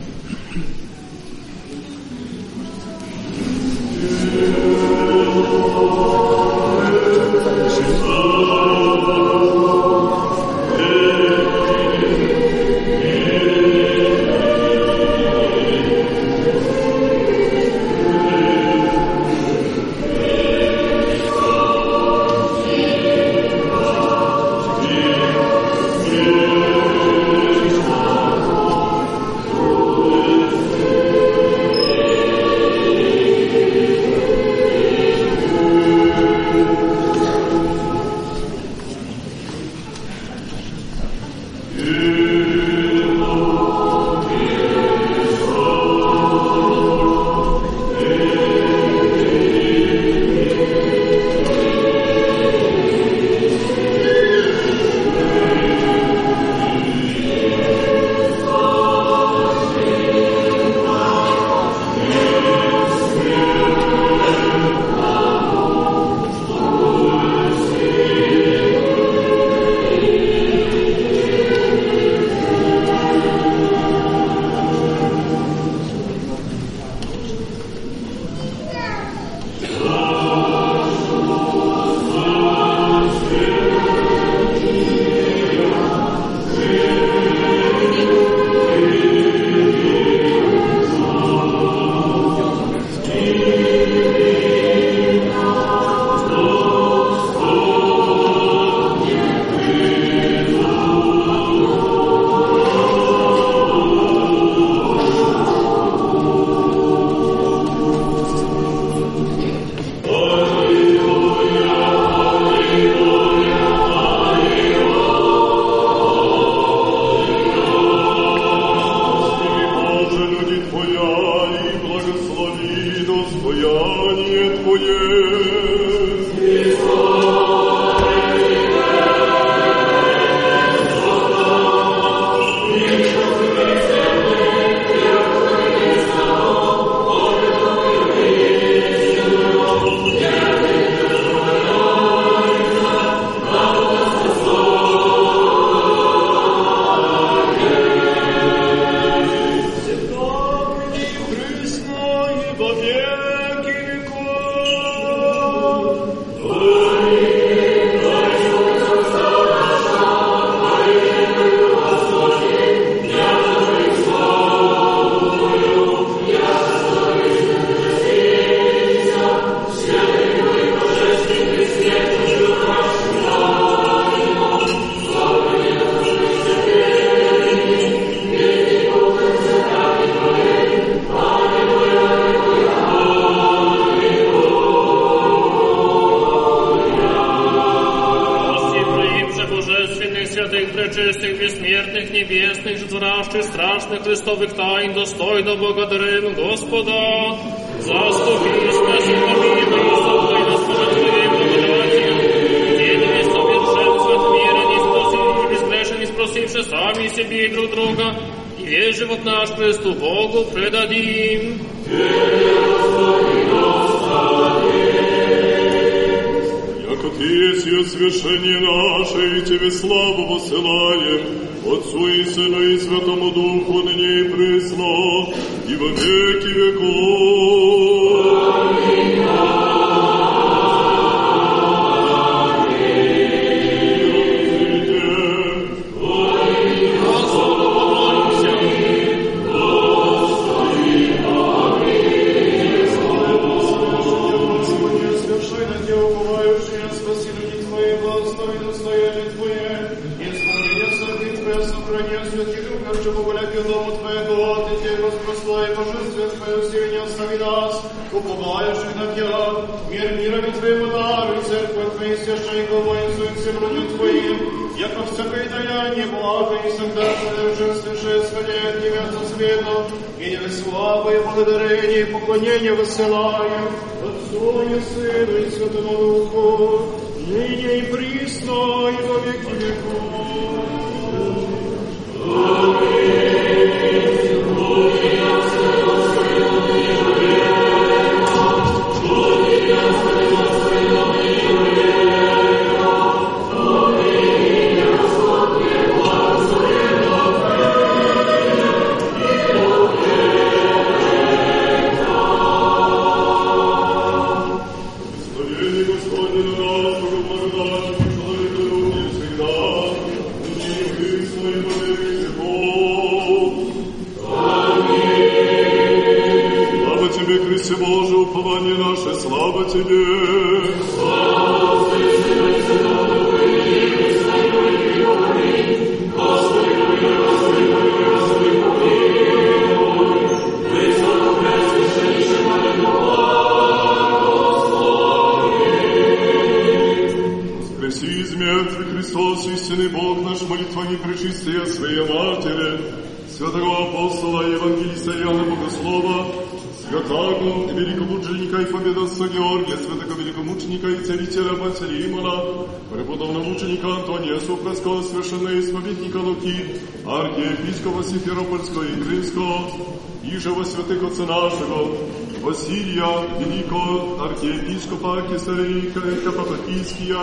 Иже во святых отца нашего, Василия, великого архиепископа Кесарика Каппадокийския,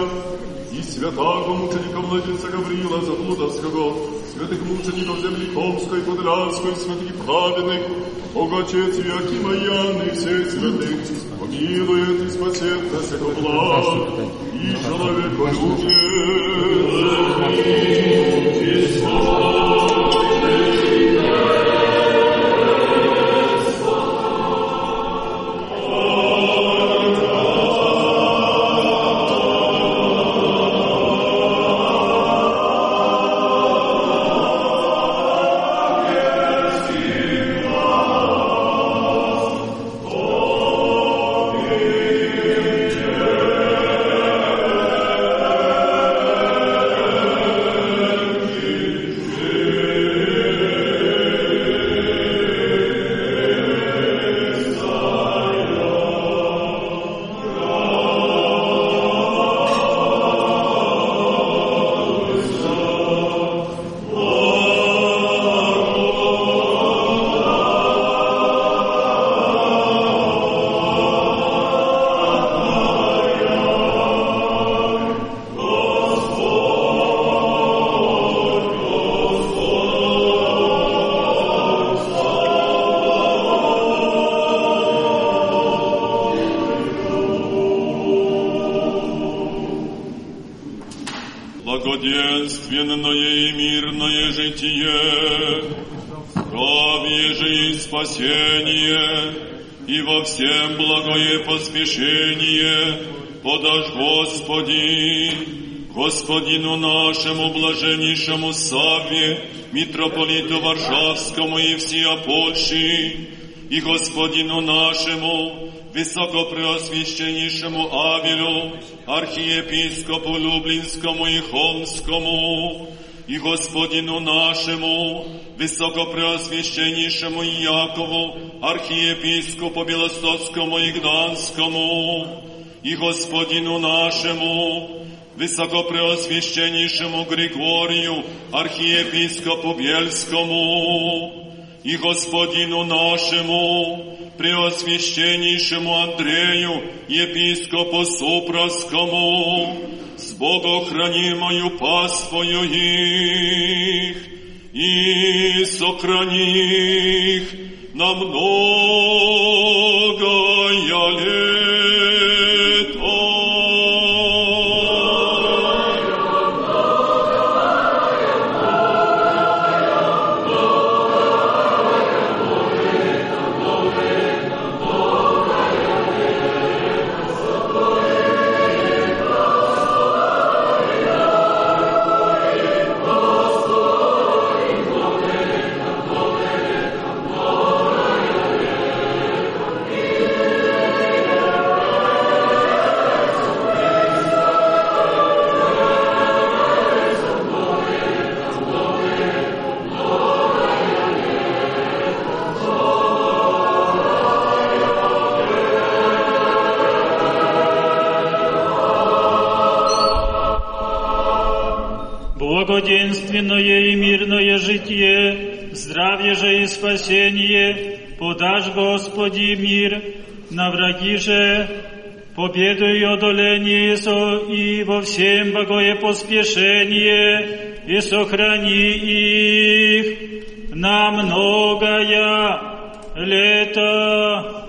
и святого мученика Владимира Гавриила Заблудовского, святых мучеников земли Хомской, Подляской, святых праведных, Бог Отец Иакима и Анны, и всех святых, помилует и спасет нас всех благ, и человеколюбец. Благоденственное митрополиту Варшавскому и всея Польши, и Господину нашему, Высокопреосвященнейшему Авелю, архиепископу Люблинскому и Холмскому, и Господину нашему, Высокопреосвященнейшему Якову, архиепископу Белостоцкому и Гданскому, и Господину нашему, Высокопреосвященнейшему Григорию, архиепископу Бельскому, и Господину нашему, Преосвященнейшему Андрею, епископу Супровскому, с богохранимою паствою их, и сохрани их на многое лето. Благоденственное и мирное житие, здравие же и спасение, подашь, Господи, мир, на враги же, победу и одоление и во всем богое поспешение, и сохрани их на многое лето.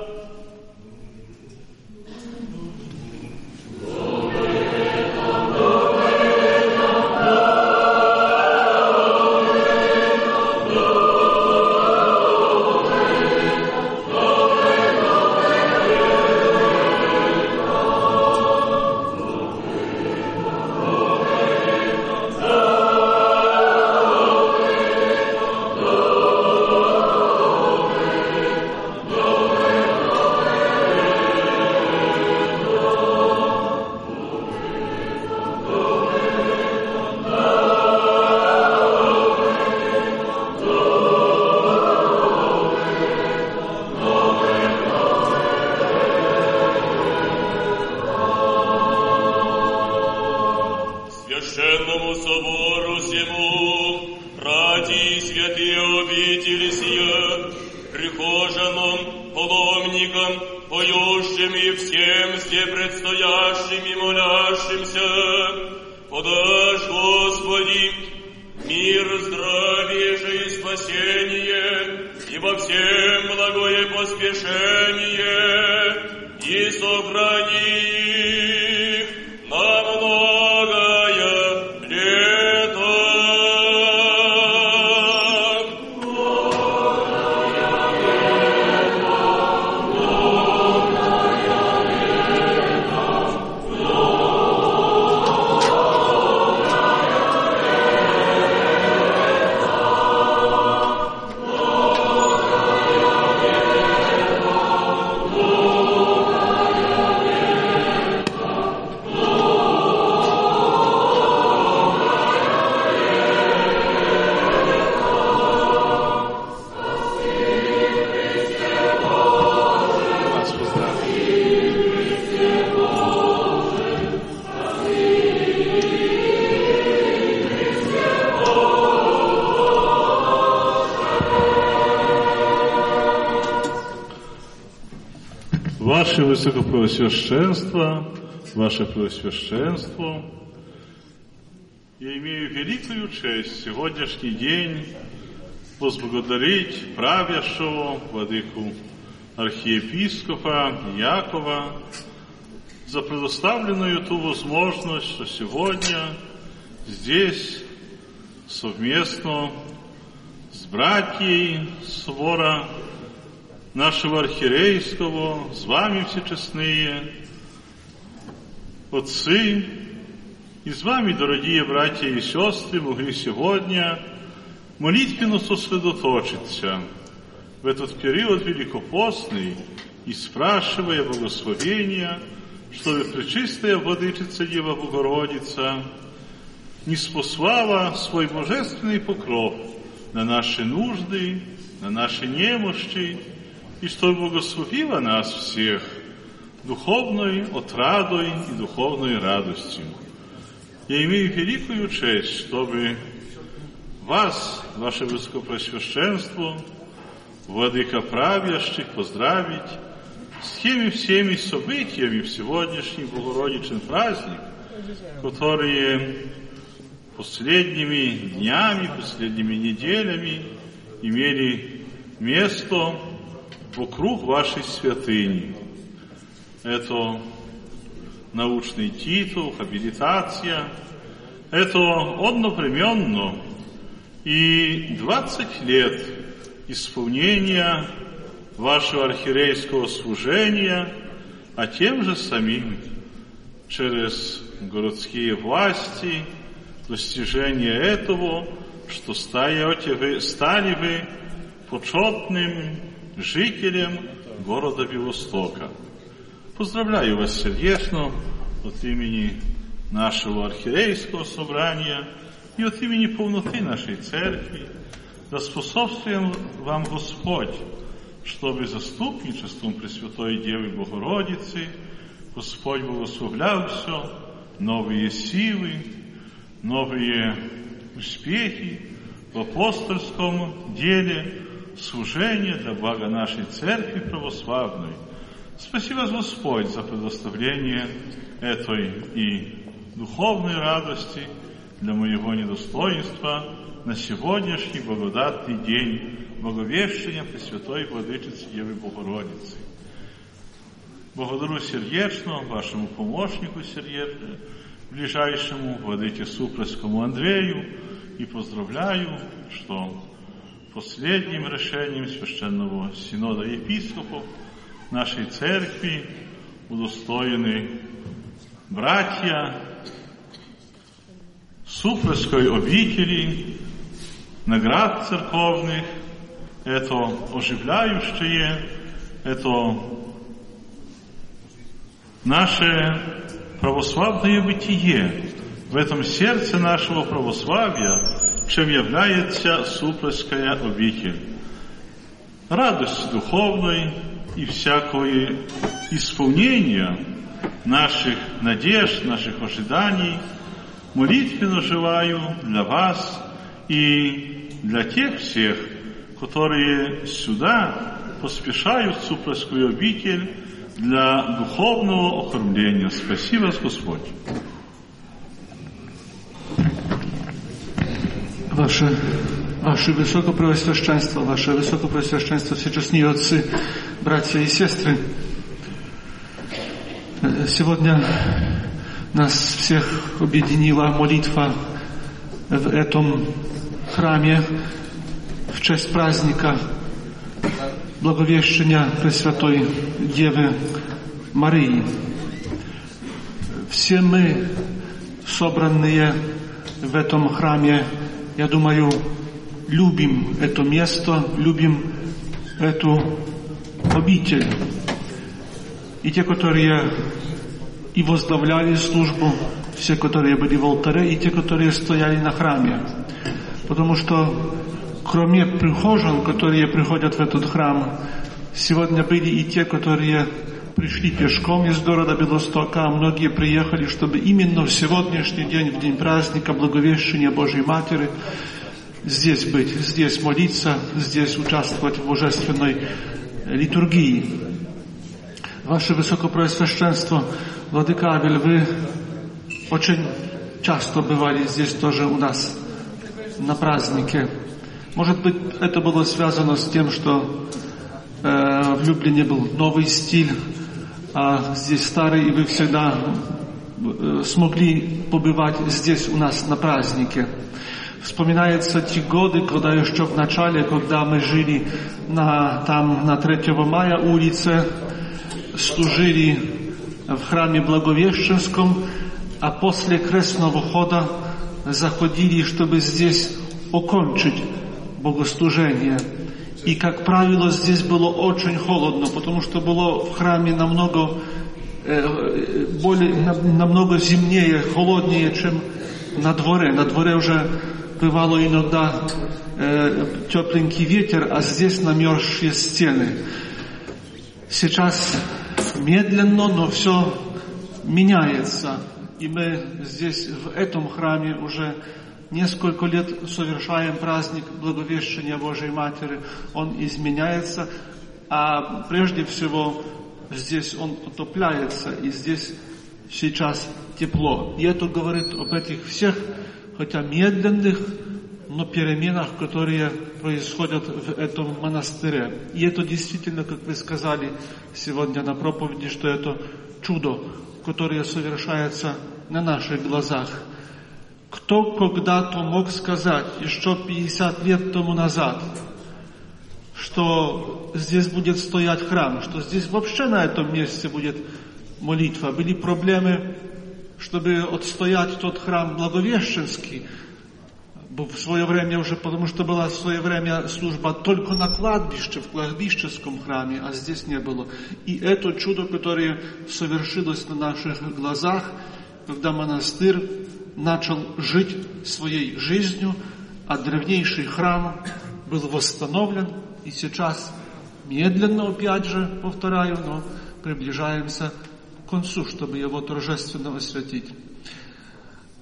Высокопреосвященство, Ваше Преосвященство, я имею великую честь сегодняшний день возблагодарить правящего владыку архиепископа Якова за предоставленную ту возможность, что сегодня здесь совместно с братьей собора нашего архиерейского, с вами все честные, отцы, и с вами, дорогие братья и сестры, могли сегодня молитвенно сосредоточиться в этот период великопостный и спрашивая благословения, чтобы Пречистая Владычица Дева Богородица не спослала свой божественный покров на наши нужды, на наши немощи, и чтобы благословила нас всех духовной отрадой и духовной радостью. Я имею великую честь, чтобы вас, ваше Владыка правящих, поздравить с теми всеми событиями в сегодняшний Богородичный праздник, которые последними днями, последними неделями имели место вокруг вашей святыни. Это научный титул, хабилитация. Это одновременно и 20 лет исполнения вашего архиерейского служения, а тем же самим через городские власти достижение этого, что стаете вы, стали вы почетным жителем города Белостока. Поздравляю вас сердечно от имени нашего архиерейского собрания и от имени полноты нашей церкви. Да способствуем вам Господь, чтобы заступничеством Пресвятой Девы Богородицы Господь благословлял все, новые силы, новые успехи в апостольском деле, служения для блага нашей церкви православной. Спасибо, Господь, за предоставление этой и духовной радости для моего недостоинства на сегодняшний благодатный день Благовещения Пресвятой Владычицы Девы Богородицы. Благодарю сердечно вашему помощнику сердечно, ближайшему Владыке Супроскому Андрею и поздравляю, что последним решением Священного Синода епископов нашей церкви удостоены братья Супроской обители, наград церковных, это оживляющее, это наше православное бытие. В этом сердце нашего православия, чем является Супроская обитель. Радость духовной и всякое исполнение наших надежд, наших ожиданий молитвенно желаю для вас и для тех всех, которые сюда поспешают в Супроскую обитель для духовного окормления. Спасибо, Господь. Wasze, Wasze Wysokopreosвященство, Wasze Wysokopreosвященство, всечестные отцы, братья и сестры, сегодня нас всех объединила молитва в этом храме в честь праздника Благовещения Пресвятой Девы Марии. Все мы, собранные в этом храме, я думаю, любим это место, любим эту обитель. И те, которые и возглавляли службу, все, которые были в алтаре, и те, которые стояли на храме. Потому что кроме прихожан, которые приходят в этот храм, сегодня были и те, которые пришли пешком из города Белостока, а многие приехали, чтобы именно в сегодняшний день, в день праздника Благовещения Божьей Матери, здесь быть, здесь молиться, здесь участвовать в божественной литургии. Ваше Высокопросвященство, Владыка Авель, вы очень часто бывали здесь тоже у нас на празднике. Может быть, это было связано с тем, что э, в Люблине был новый стиль, а здесь старый, и вы всегда э, смогли побывать здесь у нас на празднике. Вспоминаются те годы, когда еще в начале, когда мы жили на, там на 3 мая улице, служили в храме Благовещенском, а после крестного хода заходили, чтобы здесь окончить богослужение. И, как правило, здесь было очень холодно, потому что было в храме намного, э, более, намного зимнее, холоднее, чем на дворе. На дворе уже бывало иногда э, тепленький ветер, а здесь намерзшие стены. Сейчас медленно, но все меняется. И мы здесь, в этом храме, уже несколько лет совершаем праздник Благовещения Божьей Матери. Он изменяется, а прежде всего здесь он отопляется, и здесь сейчас тепло. И это говорит об этих всех, хотя медленных, но переменах, которые происходят в этом монастыре. И это действительно, как вы сказали сегодня на проповеди, что это чудо, которое совершается на наших глазах. Кто когда-то мог сказать, еще 50 лет тому назад, что здесь будет стоять храм, что здесь вообще на этом месте будет молитва. Были проблемы, чтобы отстоять тот храм Благовещенский, в свое время уже, потому что была в свое время служба только на кладбище, в кладбищеском храме, а здесь не было. И это чудо, которое совершилось на наших глазах, когда монастырь начал жить своей жизнью, а древнейший храм был восстановлен, и сейчас медленно, опять же, повторяю, но приближаемся к концу, чтобы его торжественно освятить.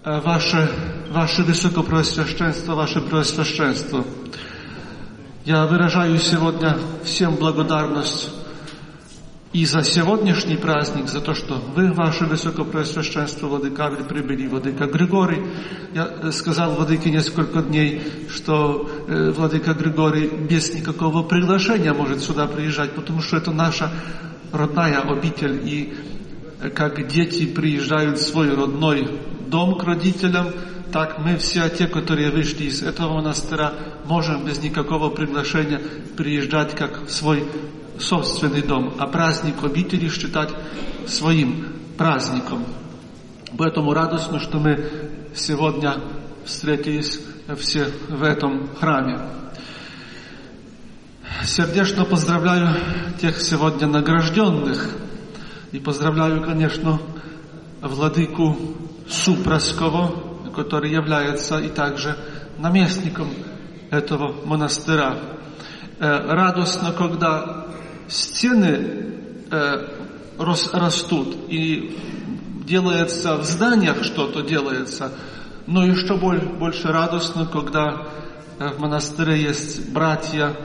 Wasze, Wasze Wysokопросвященство, Ваше Преосвященство, я выражаю сегодня всем благодарность и за сегодняшний праздник, за то, что вы, Ваше Высокопросвященство, Владыка, прибыли, Владыка Григорий. Я сказал Владыке несколько дней, что э, Владыка Григорий без никакого приглашения может сюда приезжать, потому что это наша родная обитель, и как дети приезжают в свой родной дом к родителям, так мы все те, которые вышли из этого монастыря, можем без никакого приглашения приезжать как в свой собственный дом, а праздник обители считать своим праздником. Поэтому радостно, что мы сегодня встретились все в этом храме. Сердечно поздравляю тех сегодня награжденных и поздравляю, конечно, владыку Суpraskovo, который является и также наместником этого монастыря. Радостно, когда стены растут и делается в зданиях что-то делается, но еще больше радостно, когда в монастыре есть братья,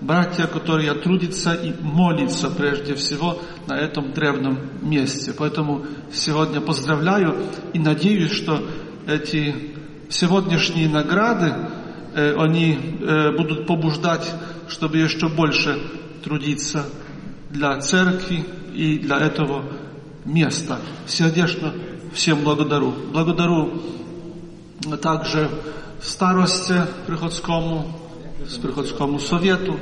братья, которые трудятся и молятся прежде всего на этом древнем месте. Поэтому сегодня поздравляю и надеюсь, что эти сегодняшние награды, э, они э, будут побуждать, чтобы еще больше трудиться для церкви и для этого места. Сердечно всем благодарю. Благодарю также старости приходскому, с приходскому совету,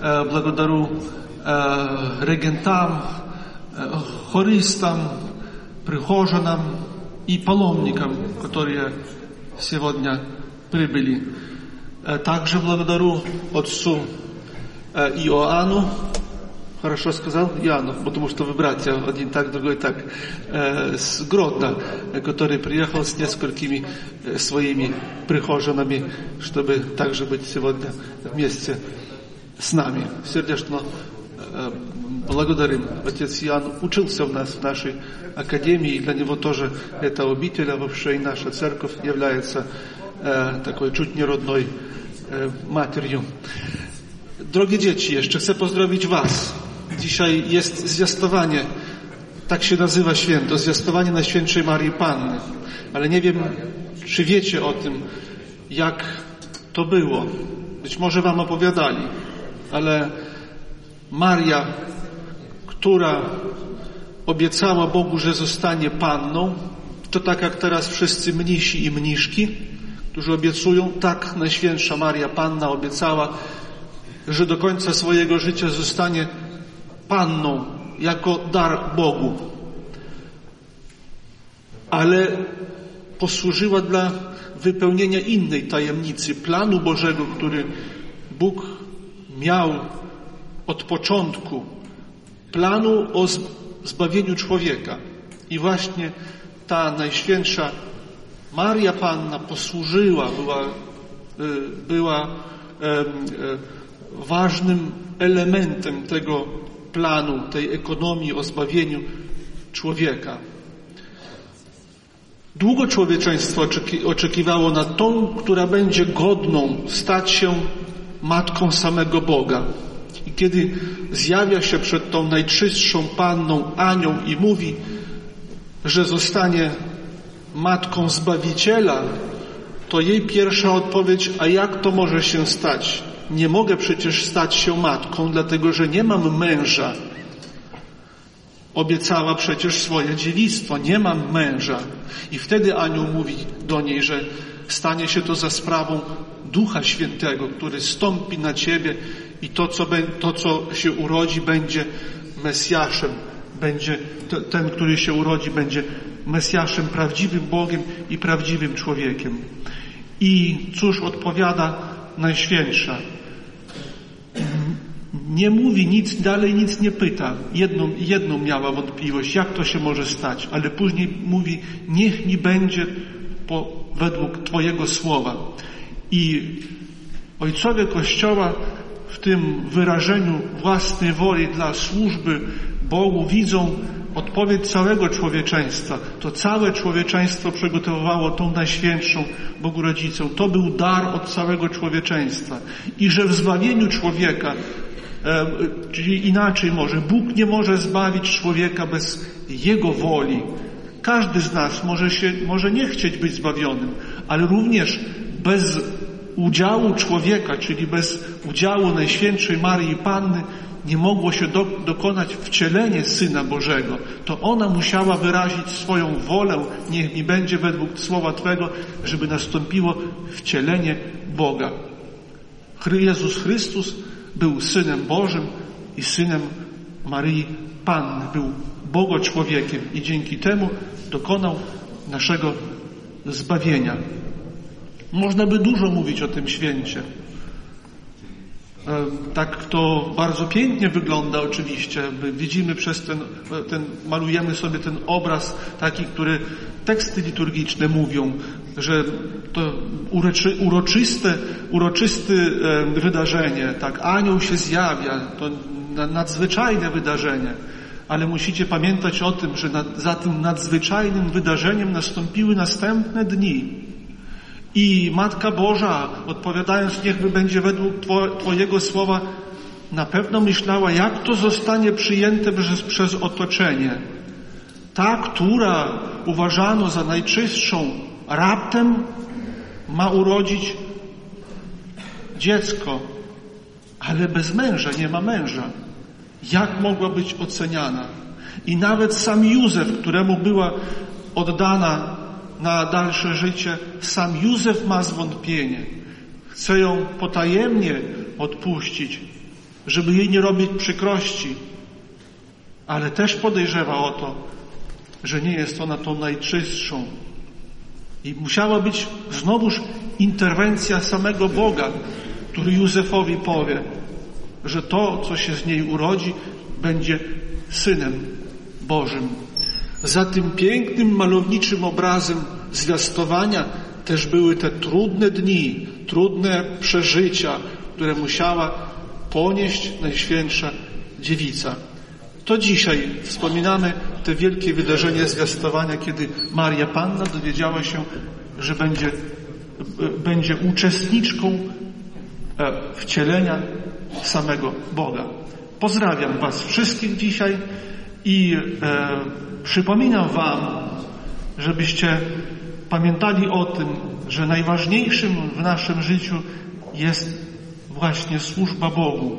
э, благодарю э, регентам, э, хористам, прихожанам и паломникам, которые сегодня прибыли. Также благодарю отцу Иоанну, хорошо сказал Иоанну, потому что вы братья, один так, другой так, с Гродно, который приехал с несколькими своими прихожанами, чтобы также быть сегодня вместе с нами. Сердечно благодарим. Отец Иоанн учился у нас в нашей академии, и для него тоже эта обитель, а вообще и наша церковь является э, такой чуть не родной э, матерью. Drogie dzieci, jeszcze chcę pozdrowić Was. Dzisiaj jest zwiastowanie, tak się nazywa święto, zwiastowanie Najświętszej Marii Panny. Ale nie wiem, czy wiecie o tym, jak to było. Być może Wam opowiadali, ale Maria, która obiecała Bogu, że zostanie panną, to tak jak teraz wszyscy mnisi i mniszki, którzy obiecują, tak Najświętsza Maria Panna obiecała, że do końca swojego życia zostanie panną jako dar Bogu. Ale posłużyła dla wypełnienia innej tajemnicy, planu Bożego, który Bóg miał od początku, planu o zbawieniu człowieka. I właśnie ta Najświętsza Maria Panna posłużyła, była, była ważnym elementem tego planu, tej ekonomii o zbawieniu człowieka. Długo człowieczeństwo oczekiwało na tą, która będzie godną stać się matką samego Boga. I kiedy zjawia się przed tą najczystszą panną anioł i mówi, że zostanie matką Zbawiciela, to jej pierwsza odpowiedź, a jak to może się stać? Nie mogę przecież stać się matką, dlatego że nie mam męża. Obiecała przecież swoje dziewictwo, nie mam męża. I wtedy anioł mówi do niej, że stanie się to za sprawą Ducha Świętego, który stąpi na ciebie i to, co, to, co się urodzi, będzie Mesjaszem, będzie ten, który się urodzi, będzie Mesjaszem, prawdziwym Bogiem i prawdziwym człowiekiem. I cóż odpowiada Najświętsza? Nie mówi nic, dalej nic nie pyta. Jedną, jedną miała wątpliwość, jak to się może stać, ale później mówi, niech mi będzie po, według Twojego słowa. I ojcowie Kościoła w tym wyrażeniu własnej woli dla służby Bogu widzą odpowiedź całego człowieczeństwa. To całe człowieczeństwo przygotowywało tą Najświętszą Bogu Rodzicę. To był dar od całego człowieczeństwa. I że w zbawieniu człowieka, e, czyli inaczej może, Bóg nie może zbawić człowieka bez Jego woli. Każdy z nas może, się, może nie chcieć być zbawionym, ale również bez udziału człowieka, czyli bez udziału Najświętszej Maryi Panny, nie mogło się do, dokonać wcielenie Syna Bożego. To ona musiała wyrazić swoją wolę, niech mi będzie według słowa Twego, żeby nastąpiło wcielenie Boga. Jezus Chrystus był Synem Bożym i Synem Maryi Panny. Był Bogo człowiekiem i dzięki temu dokonał naszego zbawienia. Można by dużo mówić o tym święcie. E, tak to bardzo pięknie wygląda oczywiście. Widzimy przez ten, ten, malujemy sobie ten obraz taki, który teksty liturgiczne mówią, że to uroczy, uroczyste, uroczyste wydarzenie, tak, anioł się zjawia, to nadzwyczajne wydarzenie. Ale musicie pamiętać o tym, że nad, za tym nadzwyczajnym wydarzeniem nastąpiły następne dni i Matka Boża, odpowiadając, niechby będzie według Twojego słowa, na pewno myślała, jak to zostanie przyjęte przez, przez otoczenie. Ta, która uważano za najczystszą, raptem ma urodzić dziecko, ale bez męża, nie ma męża. Jak mogła być oceniana? I nawet sam Józef, któremu była oddana na dalsze życie, sam Józef ma zwątpienie. Chce ją potajemnie odpuścić, żeby jej nie robić przykrości, ale też podejrzewa o to, że nie jest ona tą najczystszą. I musiała być znowuż interwencja samego Boga, który Józefowi powie, że to, co się z niej urodzi, będzie synem Bożym. Za tym pięknym, malowniczym obrazem zwiastowania też były te trudne dni, trudne przeżycia, które musiała ponieść Najświętsza Dziewica. To dzisiaj wspominamy te wielkie wydarzenie zwiastowania, kiedy Maria Panna dowiedziała się, że będzie, będzie uczestniczką e, wcielenia samego Boga. Pozdrawiam Was wszystkich dzisiaj i e, przypominam Wam, żebyście pamiętali o tym, że najważniejszym w naszym życiu jest właśnie służba Bogu,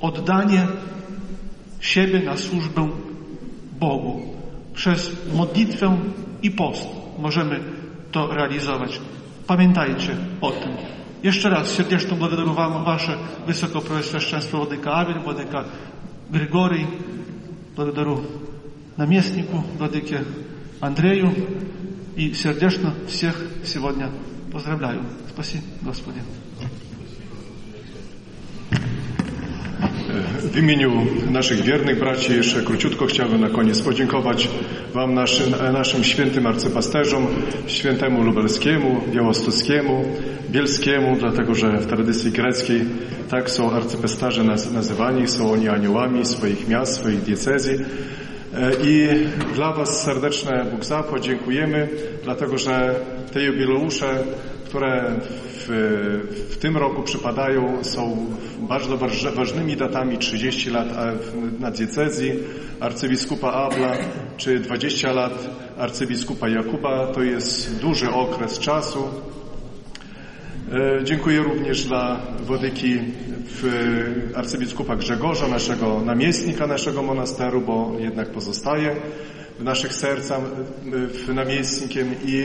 oddanie siebie na służbę Bogu. Przez modlitwę i post możemy to realizować. Pamiętajcie o tym. Jeszcze raz serdecznie благодарю Wam Wasze Wysokopreосвященство Władysław Awel, Władysław Григорий, благодарю наместнику, Владыке Андрею и сердечно всех сегодня поздравляю. Спасибо, Господи. W imieniu naszych wiernych braci jeszcze króciutko chciałbym na koniec podziękować Wam, naszym, naszym świętym arcypasterzom, świętemu lubelskiemu, białostockiemu, bielskiemu, dlatego że w tradycji greckiej tak są arcypasterze nazywani, są oni aniołami swoich miast, swoich diecezji. E, I dla Was serdeczne Bóg zapłać dziękujemy, dlatego że te jubileusze, które w, w tym roku przypadają, są bardzo ważnymi datami 30 lat na diecezji arcybiskupa Abla, czy 20 lat arcybiskupa Jakuba. To jest duży okres czasu. E, dziękuję również dla wodyki arcybiskupa Grzegorza, naszego namiestnika naszego monasteru, bo jednak pozostaje w naszych sercach namiestnikiem i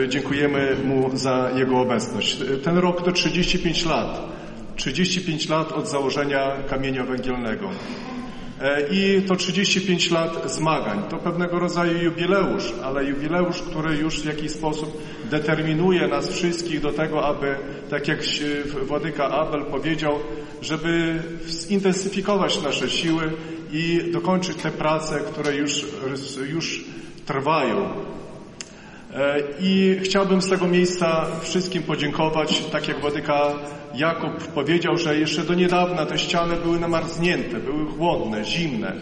e, dziękujemy mu za jego obecność. Ten rok to 35 lat. 35 lat od założenia kamienia węgielnego. E, I to 35 lat zmagań. To pewnego rodzaju jubileusz, ale jubileusz, który już w jakiś sposób determinuje nas wszystkich do tego, aby, tak jak Władyka Abel powiedział, żeby zintensyfikować nasze siły i dokończyć te prace, które już, już trwają. E, I chciałbym z tego miejsca wszystkim podziękować, tak jak Władyka Jakub powiedział, że jeszcze do niedawna te ściany były namarznięte, były chłodne, zimne.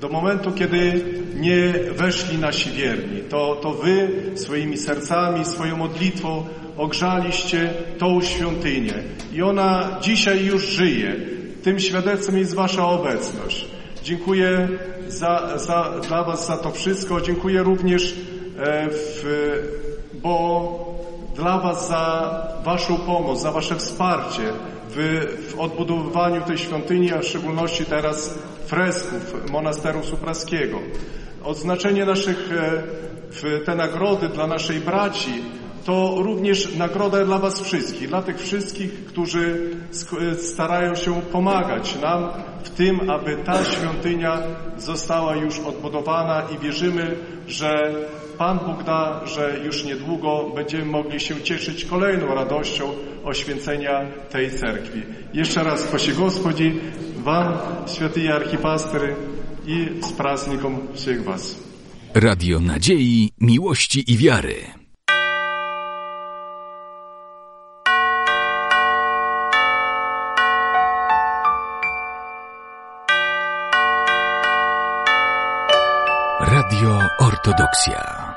Do momentu, kiedy nie weszli nasi wierni, to, to wy swoimi sercami, swoją modlitwą ogrzaliście tą świątynię. I ona dzisiaj już żyje. Tym świadectwem jest wasza obecność. Dziękuję za, za, dla was za to wszystko. Dziękuję również, e, w, bo dla Was za Waszą pomoc, za Wasze wsparcie w, w odbudowywaniu tej świątyni, a w szczególności teraz fresków monasteru supraskiego. Odznaczenie naszych, e, te nagrody dla naszej braci to również nagroda dla Was wszystkich, dla tych wszystkich, którzy starają się pomagać nam w tym, aby ta świątynia została już odbudowana i wierzymy, że Pan Bóg da, że już niedługo będziemy mogli się cieszyć kolejną radością oświęcenia tej cerkwi. Jeszcze raz prosi Gospodzi, Wam, święty archipastry i z wszystkich Was. Radio Nadziei, Miłości i Wiary. Radio Ortodoksja.